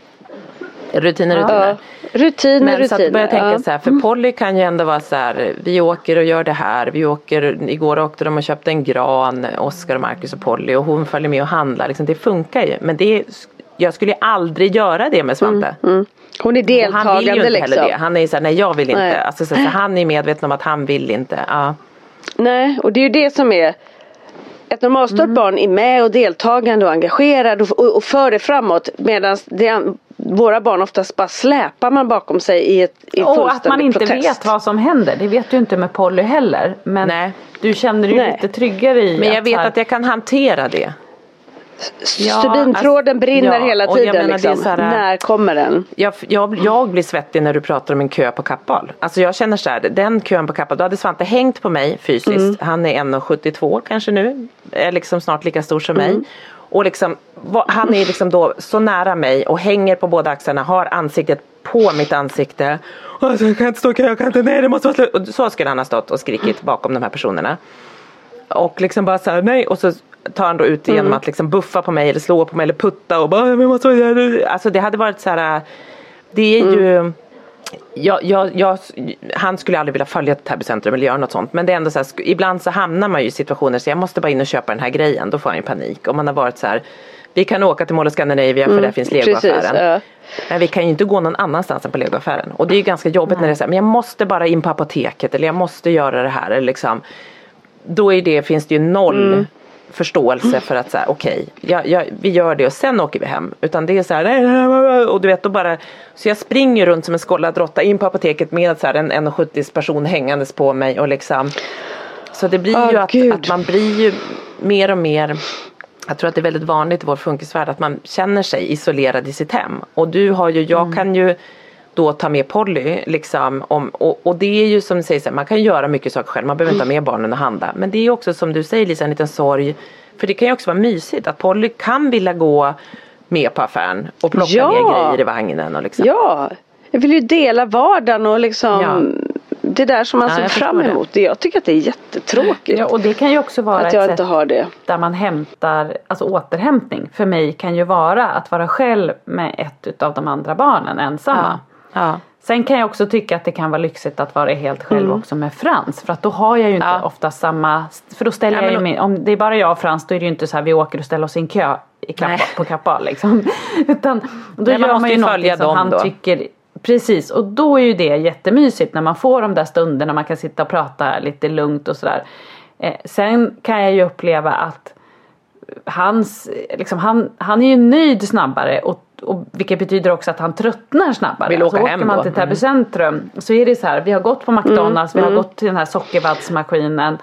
rutiner rutiner. Ja. Rutiner, Men så att rutiner. börja tänka ja. så här, för Polly kan ju ändå vara så här, vi åker och gör det här, vi åker, igår åkte de och köpte en gran, Oskar och Marcus och Polly och hon följer med och handlar, liksom, det funkar ju. Men det är, jag skulle aldrig göra det med Svante. Mm. Hon är Och han vill ju deltagande inte liksom. heller det. Han är ju såhär, nej jag vill inte. Alltså, så, så, han är medveten om att han vill inte. Ja. Nej, och det är ju det som är ett normalstört Mm. barn är med och deltagande och engagerad och, och, och för det framåt medan det, våra barn oftast bara släpar man bakom sig i ett i Och att man inte protest. vet vad som händer. Det vet du inte med Polly heller. Men Nej. du känner dig Nej. lite tryggare i Men jag att vet här- att jag kan hantera det. Ja, Stubintråden alltså, brinner ja, hela tiden menar, liksom. här- När kommer den? Jag, jag, jag blir svettig när du pratar om en kö på Kappahl. Alltså jag känner så här, den kön på Kappahl, då hade Svante hängt på mig fysiskt. Mm. Han är 1,72 kanske nu. Är liksom snart lika stor som Mm. mig. Och liksom, han är liksom då så nära mig och hänger på båda axlarna, har ansiktet på mitt ansikte. Alltså, jag kan inte stå i kö, jag kan inte, nej det måste vara slut. Och så skulle han ha stått och skrikit bakom de här personerna. Och liksom bara så här, nej och så tar han då ut genom att liksom buffa på mig eller slå på mig eller putta och bara vi måste Alltså det hade varit så här Det är ju jag, jag, jag, han skulle aldrig vilja följa till Täby centrum eller göra något sånt men det är ändå så här, ibland så hamnar man ju i situationer så jag måste bara in och köpa den här grejen då får han ju panik om man har varit så här vi kan åka till Mall of Scandinavia för där finns legoaffären. ja. Men vi kan ju inte gå någon annanstans än på legoaffären. Och det är ju ganska jobbigt när det är så här, men jag måste bara in på apoteket eller jag måste göra det här. Eller liksom, då är det, finns det ju noll Mm. förståelse för att säga okej, ja, ja, vi gör det och sen åker vi hem. Utan det är så här, och du vet då bara, så jag springer runt som en skållad råtta in på apoteket med så här, en 1,70 person hängandes på mig och liksom så det blir Åh, ju att, Gud. att man blir ju mer och mer jag tror att det är väldigt vanligt i vår funkisvärld att man känner sig isolerad i sitt hem. Och du har ju, jag Mm. kan ju då ta med Polly liksom om, och, och det är ju som du säger, man kan göra mycket saker själv, man behöver inte ha med barnen och handla. Men det är också som du säger Lisa, en liten sorg. För det kan ju också vara mysigt att Polly kan vilja gå med på affären och plocka Ja. ner grejer i vagnen och liksom. Ja, jag vill ju dela vardagen och liksom det där som man Ja, ser fram emot. Det. Jag tycker att det är jättetråkigt Ja, och det kan ju också vara att jag ett inte sätt har det. där man hämtar, alltså återhämtning för mig kan ju vara att vara själv med ett utav de andra barnen ensamma. Ja. Ja. Sen kan jag också tycka att det kan vara lyxigt att vara helt själv också med Frans. För att då har jag ju inte Mm. Ja. ofta samma, för då ställer Ja, jag ju min, om det är bara jag och Frans då är det ju inte så här vi åker och ställer oss i en kö i Kappa, Nej. på Kappahl liksom. [laughs] Utan då Nej, man gör måste man ju något som han då. tycker Precis och då är ju det jättemysigt när man får de där stunderna man kan sitta och prata lite lugnt och sådär. Eh, sen kan jag ju uppleva att hans, liksom, han, han är ju nöjd snabbare och, och vilket betyder också att han tröttnar snabbare. Vill åka så hem åker man då. till Täby Mm. centrum så är det så här, vi har gått på McDonalds, Mm. vi har gått till den här sockervaddsmaskinen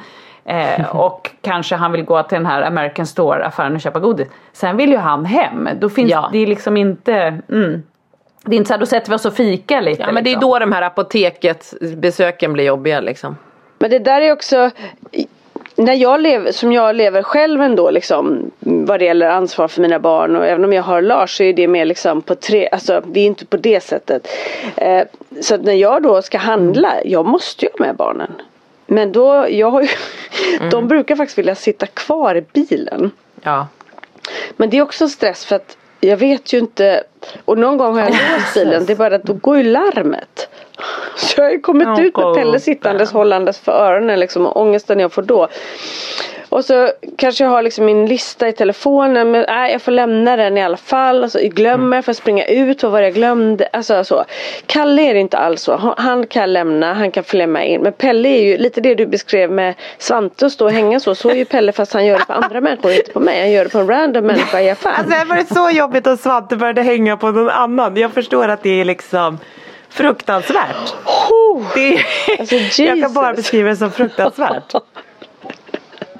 eh, [laughs] och kanske han vill gå till den här American Store affären och köpa godis. Sen vill ju han hem. Då finns Ja. det liksom inte, mm, det är inte så här, då sätter vi oss och fika lite. ja men det är liksom. då de här apoteket besöken blir jobbiga liksom. Men det där är också när jag lever, som jag lever själv ändå liksom vad det gäller ansvar för mina barn och även om jag har Lars så är det mer liksom på tre, alltså vi är inte på det sättet. Eh, så att när jag då ska handla, jag måste ju ha med barnen. Men då, jag har ju, [laughs] de brukar faktiskt vilja sitta kvar i bilen. Ja. Men det är också stress för att jag vet ju inte och någon gång har jag låst bilen, det är bara att då går ju larmet. Så jag har ju kommit ut med Pelle sittandes hållandes för öronen liksom och ångesten jag får då. Och så kanske jag har liksom min lista i telefonen men nej jag får lämna den i alla fall. Alltså, jag glömmer, får springa ut vad var det jag glömde. Alltså så. Kalle är det inte alls så. Han- kan lämna, han kan följa med in. Men Pelle är ju lite det du beskrev med Svante och stå och hänga så. Så är ju Pelle fast han gör det på andra människor inte på mig. Han gör det på en random människa i affären. Alltså det har varit så jobbigt att Svante började hänga på någon annan. Jag förstår att det är liksom fruktansvärt. Det är, Alltså, [laughs] jag kan bara beskriva det som fruktansvärt.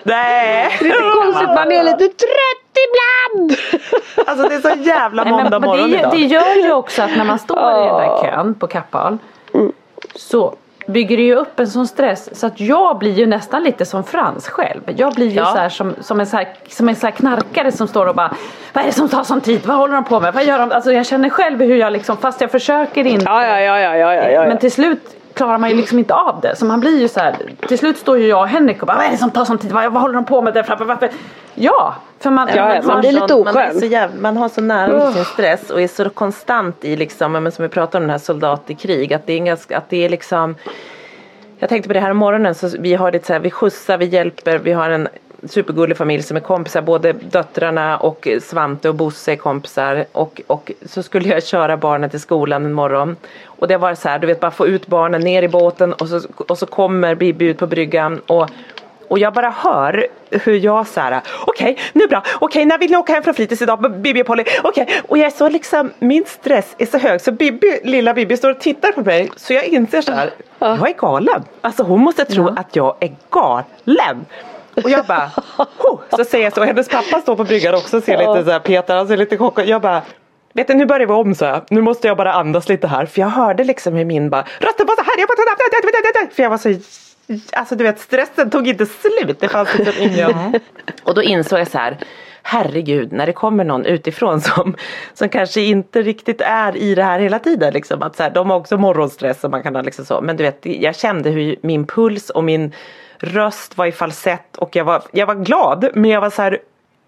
Nej! Det är konstigt, man är lite trött ibland. Alltså det är så jävla Nej, men, måndag men morgon det, idag. det gör ju också att när man står i den där kön på Kappahl så bygger det ju upp en sån stress så att jag blir ju nästan lite som Frans själv. Jag blir ju Ja. så här som, som en så här, som en så här knarkare som står och bara Vad är det som tar sån tid? Vad håller de på med? Vad gör de? Alltså jag känner själv hur jag liksom fast jag försöker inte Ja, ja, ja, ja, ja, ja, ja. men till slut klarar man ju liksom inte av det. Så man blir ju så här. Till slut står ju jag och Henrik och bara vad är det som tar sån tid? Vad, vad håller de på med där framme? Varför? Ja, för man, Ja, man, man blir lite man, oskön. så jävla, man har så nära till sin stress och är så konstant i liksom, men som vi pratar om den här soldat i krig, att det är, ganska, att det är liksom Jag tänkte på det här om morgonen, så vi har det så här, vi skjutsar, vi hjälper, vi har en supergullig familj som är kompisar, både döttrarna och Svante och Bosse är kompisar. Och, och så skulle jag köra barnen till skolan en morgon. Och det var så här, du vet bara få ut barnen ner i båten och så, och så kommer Bibi ut på bryggan. Och och jag bara hör hur jag så här, okej nu bra, okej när vill ni åka hem från fritids idag, Bibi och Polly, okej. Och jag är så liksom, min stress är så hög. Så Bibi, lilla Bibi står och tittar på mig. Så jag inser så här, jag är galen. Alltså hon måste tro att jag är galen. Och jag bara, oh! så säger jag så. Och hennes pappa står på bryggan också och ser lite så här, Peter, han ser lite chockad Jag bara, vet du nu börjar vi om så här. Nu måste jag bara andas lite här. För jag hörde liksom hur min bara, rösten var så här, jag bara, för jag var så Alltså du vet stressen tog inte slut. Det fanns liksom [laughs] ingen. och då insåg jag så här herregud, när det kommer någon utifrån som, som kanske inte riktigt är i det här hela tiden. Liksom, att så här, de har också morgonstress och man kan ha liksom så. Men du vet, jag kände hur min puls och min röst var i falsett och jag var, jag var glad men jag var så här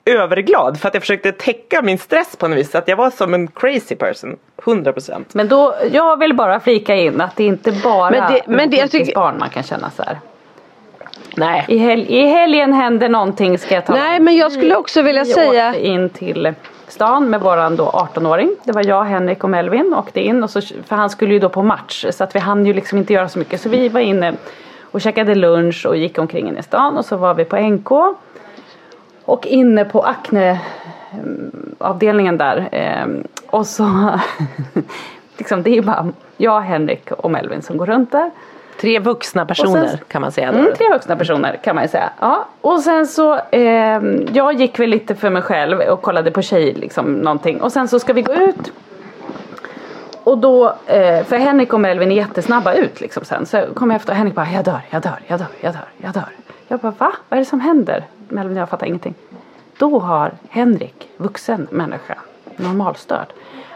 överglad för att jag försökte täcka min stress på något vis. Att jag var som en crazy person. 100%. Men då, jag vill bara flika in att det inte bara men det, men det, jag tycker... barn man kan känna så här. Nej. I, hel I helgen hände någonting ska jag ta Nej men jag skulle också vilja vi säga. Vi åkte in till stan med våran då 18-åring. Det var jag, Henrik och Melvin åkte in. Och så, för han skulle ju då på match så att vi hann ju liksom inte göra så mycket. Så vi var inne och käkade lunch och gick omkring i stan och så var vi på NK. Och inne på Acne mm, avdelningen där. Ehm, och så [laughs] liksom det är bara jag, Henrik och Melvin som går runt där. Tre vuxna personer sen, kan man säga. Mm, tre vuxna personer kan man ju säga. Ja. Och sen så, eh, jag gick väl lite för mig själv och kollade på tjej liksom någonting. Och sen så ska vi gå ut. Och då, eh, för Henrik och Melvin är jättesnabba ut liksom sen. Så kommer jag efter och Henrik bara, jag dör, jag dör, jag dör, jag dör, jag dör. Jag bara, va? Vad är det som händer? Melvin jag fattar ingenting. Då har Henrik, vuxen människa, normalstörd.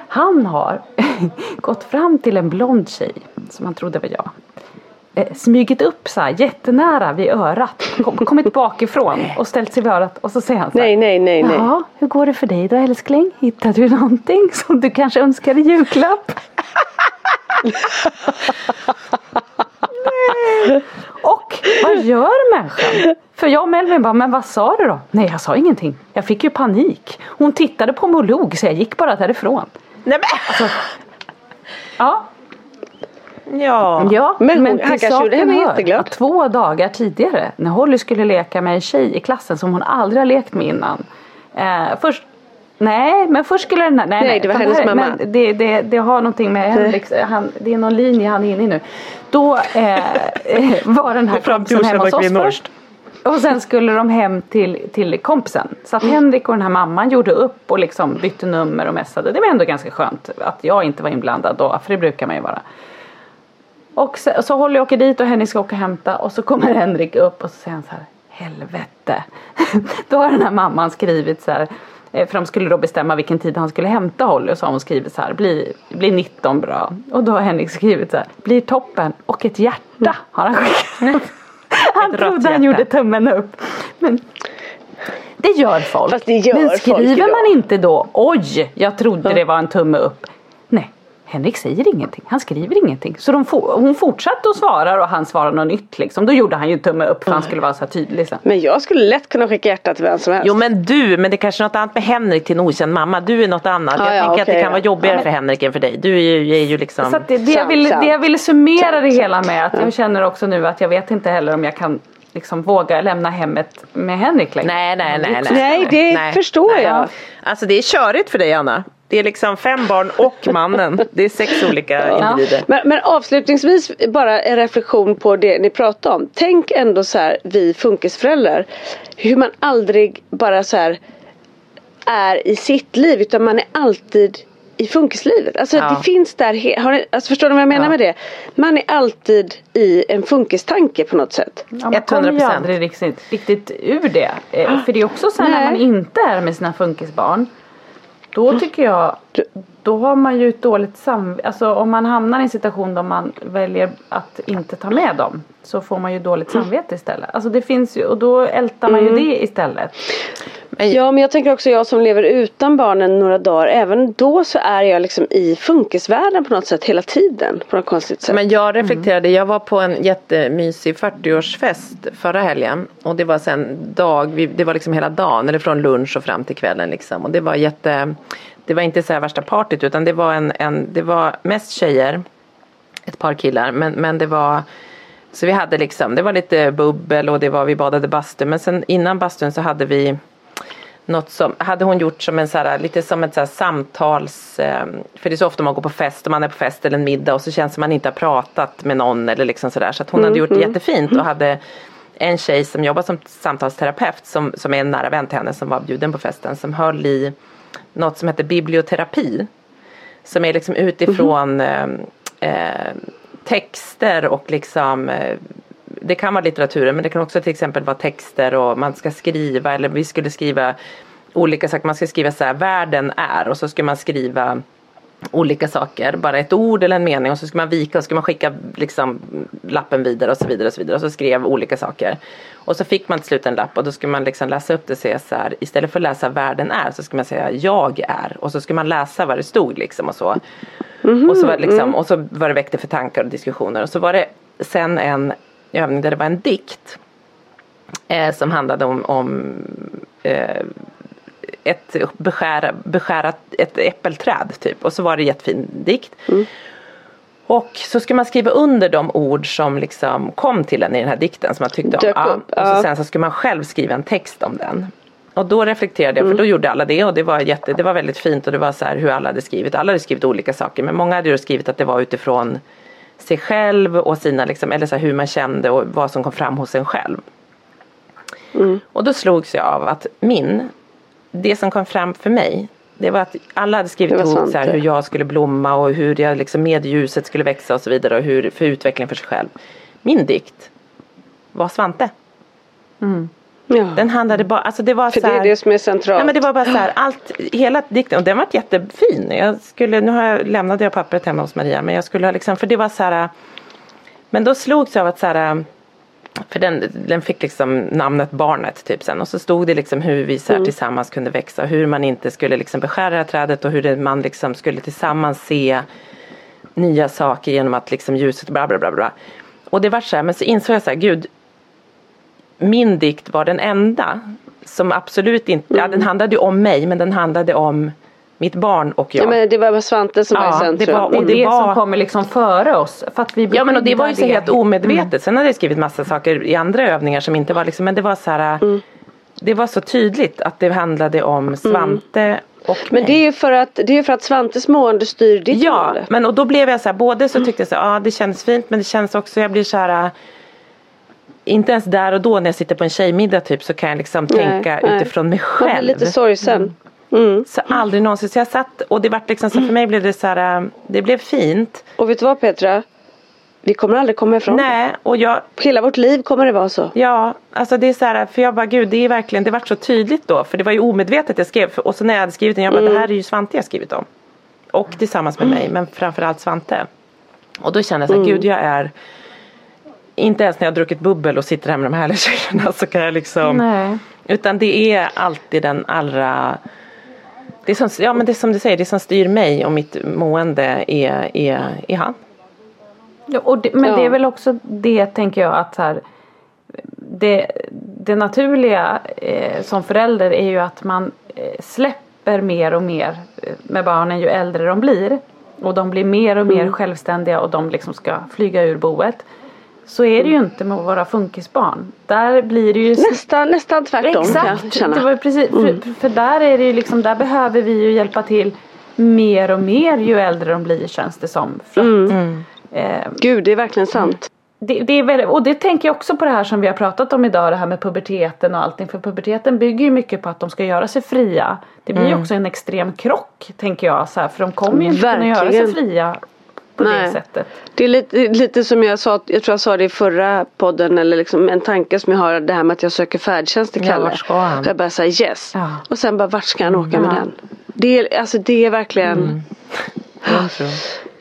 Han har [laughs] gått fram till en blond tjej som han trodde var jag eh, smugit upp så här jättenära vid örat, kom, kommit bakifrån och ställt sig vid örat och så säger han så här, Nej, nej, nej, nej. Ja, hur går det för dig då älskling? Hittade du någonting som du kanske önskar i julklapp? [laughs] och vad gör människan? För jag och Melvin bara, men vad sa du då? Nej, jag sa ingenting. Jag fick ju panik. Hon tittade på mig och log så jag gick bara därifrån. Nej men! Alltså, ja, Ja, ja men, men han kanske gjorde henne jätteglad. Två dagar tidigare när Holly skulle leka med en tjej i klassen som hon aldrig har lekt med innan. Eh, först Nej, men först skulle den här, nej, nej, det var hennes här, mamma. Men det, det, det har någonting med Henrik, han, det är någon linje han är inne i nu. Då eh, [laughs] var den här kompisen hemma hos oss först. Och sen skulle de hem till, till kompisen. Så att Henrik och den här mamman gjorde upp och liksom bytte nummer och messade. Det var ändå ganska skönt att jag inte var inblandad då, för det brukar man ju vara. Och så, så Holly åker dit och Henrik ska åka och hämta och så kommer [laughs] Henrik upp och så säger han så här Helvete! [laughs] då har den här mamman skrivit så här eh, för de skulle då bestämma vilken tid han skulle hämta Holly och så har hon skrivit så här blir bli 19 bra och då har Henrik skrivit så här blir toppen och ett hjärta har han skickat. [laughs] han trodde han gjorde tummen upp. Men det gör folk. Det gör Men skriver folk man inte då oj jag trodde det var en tumme upp Henrik säger ingenting, han skriver ingenting. Så de for, hon fortsatte och svarar och han svarar något nytt liksom. Då gjorde han ju tumme upp för han skulle vara så tydlig sen. Men jag skulle lätt kunna skicka hjärtat till vem som helst. Jo men du, men det är kanske är något annat med Henrik till en okänd mamma. Du är något annat. Ah, jag ja, tänker okay, att det kan vara jobbigare ja. för Henrik än för dig. Du är ju, är ju liksom. Så det, det, jag vill, det jag ville summera det hela med att jag känner också nu att jag vet inte heller om jag kan liksom våga lämna hemmet med Henrik längre. Nej, nej, nej. Nej, nej det nej, förstår nej. jag. Alltså det är körigt för dig Anna. Det är liksom fem barn och mannen. Det är sex olika individer. Men, men, avslutningsvis bara en reflektion på det ni pratade om. Tänk ändå så här vi funkisföräldrar. Hur man aldrig bara så här är i sitt liv utan man är alltid i funkislivet. Alltså ja. det finns där, har ni, alltså förstår ni vad jag menar ja. med det? Man är alltid i en funkistanke på något sätt. Ja, man 100%. kommer ju aldrig riktigt, riktigt ur det. Eh, för det är också så här när man inte är med sina funkisbarn. Då tycker jag, då har man ju ett dåligt samvete. Alltså om man hamnar i en situation där man väljer att inte ta med dem. Så får man ju dåligt samvete istället. Alltså det finns ju, och då ältar man ju mm. det istället. Ja men jag tänker också jag som lever utan barnen några dagar. Även då så är jag liksom i funkisvärlden på något sätt hela tiden. På något konstigt sätt. Men jag reflekterade, jag var på en jättemysig 40-årsfest förra helgen. Och det var sen dag, det var liksom hela dagen. Eller från lunch och fram till kvällen liksom. Och det var jätte det var inte så här värsta partyt utan det var en, en det var mest tjejer. Ett par killar men, men det var så vi hade liksom, det var lite bubbel och det var, vi badade bastu men sen innan bastun så hade vi något som, hade hon gjort som en så här, lite som ett så samtals, eh, för det är så ofta man går på fest och man är på fest eller en middag och så känns det som man inte har pratat med någon eller liksom sådär så att hon mm, hade gjort det mm. jättefint och hade en tjej som jobbar som samtalsterapeut som, som är en nära vän till henne som var bjuden på festen som höll i något som heter biblioterapi. Som är liksom utifrån mm. eh, texter och liksom eh, det kan vara litteraturen men det kan också till exempel vara texter och man ska skriva eller vi skulle skriva olika saker. Man ska skriva så här, världen är och så ska man skriva olika saker, bara ett ord eller en mening och så ska man vika och så ska man skicka liksom lappen vidare och så vidare och så vidare och så skrev olika saker. Och så fick man till slut en lapp och då ska man liksom läsa upp det och säga så här istället för att läsa världen är så ska man säga jag är och så ska man läsa vad det stod liksom och så. Mm-hmm. Och, så var det liksom, och så var det väckte för tankar och diskussioner och så var det sen en övning där det var en dikt eh, som handlade om, om eh, ett beskära, beskärat ett äppelträd typ och så var det jättefin dikt. Mm. Och så ska man skriva under de ord som liksom kom till en i den här dikten som man tyckte om. Ja. Och så sen så ska man själv skriva en text om den. Och då reflekterade jag, för då mm. gjorde alla det och det var, jätte, det var väldigt fint och det var så här hur alla hade skrivit. Alla hade skrivit olika saker men många hade ju skrivit att det var utifrån sig själv och sina liksom, eller så hur man kände och vad som kom fram hos en själv. Mm. Och då slogs jag av att min det som kom fram för mig det var att alla hade skrivit ihop så här, hur jag skulle blomma och hur jag liksom med ljuset skulle växa och så vidare och hur för utvecklingen för sig själv. Min dikt var Svante. Mm. Ja. Den handlade bara, alltså det var För så här, det är det som är centralt. Nej men det var bara så här, allt, hela dikten, och den var jättefin. Jag skulle, nu har jag, lämnade jag pappret hemma hos Maria men jag skulle ha liksom, för det var så här Men då slogs jag av att så här för den, den fick liksom namnet Barnet typ sen och så stod det liksom hur vi så mm. tillsammans kunde växa. Hur man inte skulle liksom beskära det här trädet och hur det, man liksom skulle tillsammans se nya saker genom att liksom ljuset bla bla bla bla. Och det var så här, men så insåg jag så här, gud min dikt var den enda som absolut inte, mm. ja den handlade om mig men den handlade om mitt barn och jag. Ja, men det var Svante som ja, var i centrum. Det, var, och det, det, det var... som kommer liksom före oss. För att vi ja men och det var ju så helt omedvetet. Mm. Sen hade jag skrivit massa saker i andra övningar som inte var liksom, men det var så här. Mm. Det var så tydligt att det handlade om Svante mm. och Men mig. det är ju för att, det är för att Svantes mående styr ditt Ja, mående. men och då blev jag så här, både så mm. tyckte jag så ja ah, det känns fint men det känns också, jag blir så här inte ens där och då när jag sitter på en tjejmiddag typ så kan jag liksom nej, tänka nej. utifrån mig själv. Man blir lite sorgsen. Mm. Mm. Så aldrig någonsin. Så jag satt och det vart liksom så för mig blev det så här, äh, det blev fint. Och vet du vad Petra? Vi kommer aldrig komma ifrån Nej, och jag... Hela vårt liv kommer det vara så. Ja, alltså det är så här, för jag bara gud det är verkligen, det vart så tydligt då. För det var ju omedvetet jag skrev. Och så när jag hade skrivit den, jag bara mm. det här är ju Svante jag skrivit om. Och tillsammans med mm. mig, men framförallt Svante. Och då kände jag så här, mm. gud jag är inte ens när jag har druckit bubbel och sitter här med de härliga [laughs] tjejerna så kan jag liksom Nej. Utan det är alltid den allra det som, ja men det som du säger, det som styr mig och mitt mående är, är, är han. Ja, och det, men ja. det är väl också det tänker jag att här, det, det naturliga eh, som förälder är ju att man eh, släpper mer och mer eh, med barnen ju äldre de blir. Och de blir mer och mer mm. självständiga och de liksom ska flyga ur boet. Så är det ju inte med våra funkisbarn. Där blir det ju nästan, nästan tvärtom. Exakt, det var precis, mm. för, för, där är det ju liksom, där behöver vi ju hjälpa till mer och mer ju äldre de blir känns det som. För att, mm. eh, Gud det är verkligen sant. Det, det, är väldigt, och det tänker jag också på det här som vi har pratat om idag det här med puberteten och allting. För puberteten bygger ju mycket på att de ska göra sig fria. Det blir ju mm. också en extrem krock tänker jag så här, för de kommer ju inte Verkligen. kunna göra sig fria på Nej. det sättet. Det är lite, lite som jag sa, jag tror jag sa det i förra podden eller liksom en tanke som jag har det här med att jag söker färdtjänst till Kalle. Ja, ska han? Jag bara säger yes. Ja. Och sen bara vart ska han åka ja. med den? Det är, alltså det är verkligen mm.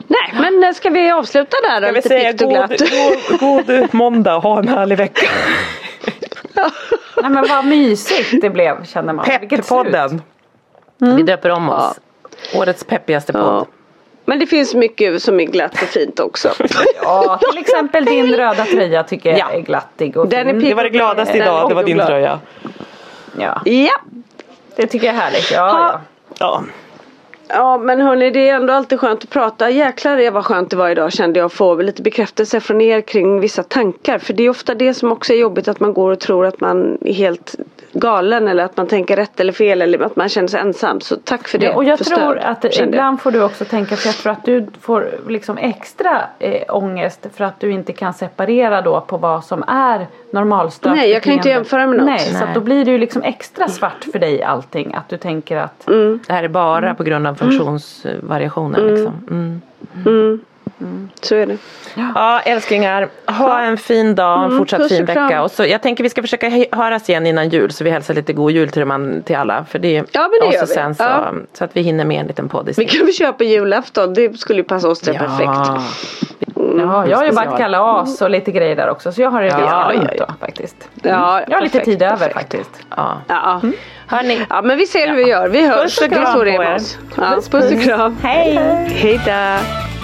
Nej men ska vi avsluta där då? Ska vi säga god, god, god måndag och ha en härlig vecka. [laughs] Nej men vad mysigt det blev känner man. Pepp-podden. Mm. Vi döper om oss. Årets peppigaste podd. Men det finns mycket som är glatt och fint också. [laughs] ja, till exempel din röda tröja tycker jag ja. är glattig och Den fin. Är det var det gladaste idag, det var din tröja. Ja. ja. Det tycker jag är härligt. Ja, ja. ja. Ja men hörni det är ändå alltid skönt att prata. Jäklar det vad skönt det var idag kände jag få lite bekräftelse från er kring vissa tankar. För det är ofta det som också är jobbigt att man går och tror att man är helt galen eller att man tänker rätt eller fel eller att man känner sig ensam. Så tack för det. Ja, och jag för tror stöd, att jag. ibland får du också tänka, för jag tror att du får liksom extra eh, ångest för att du inte kan separera då på vad som är normalstört Nej, jag kan inte jämföra med något. Nej, så Nej. att då blir det ju liksom extra svart för dig allting. Att du tänker att Mm. Det här är bara på grund av funktionsvariationer. Liksom. Mm. Så är det. Ja älsklingar, ha en fin dag, en fortsatt fin vecka. Och så, jag tänker vi ska försöka höras igen innan jul så vi hälsar lite god jul till, man, till alla. För det, Ja, men det gör vi. Sen så, Ja. så att vi hinner med en liten podd Vi kan väl köpa julafton. Det skulle ju passa oss det perfekt. ja, jag har ju bara ett kalas och lite grejer där också. Så jag har det Ja, ganska ja, ja. då faktiskt. Ja, Jag har lite perfekt, tid över perfekt. faktiskt. Ja. Ja. Hörni, ja, men vi ser hur vi gör. Vi hörs. Puss och kram på er. Ja, puss och kram. hej! Hej då.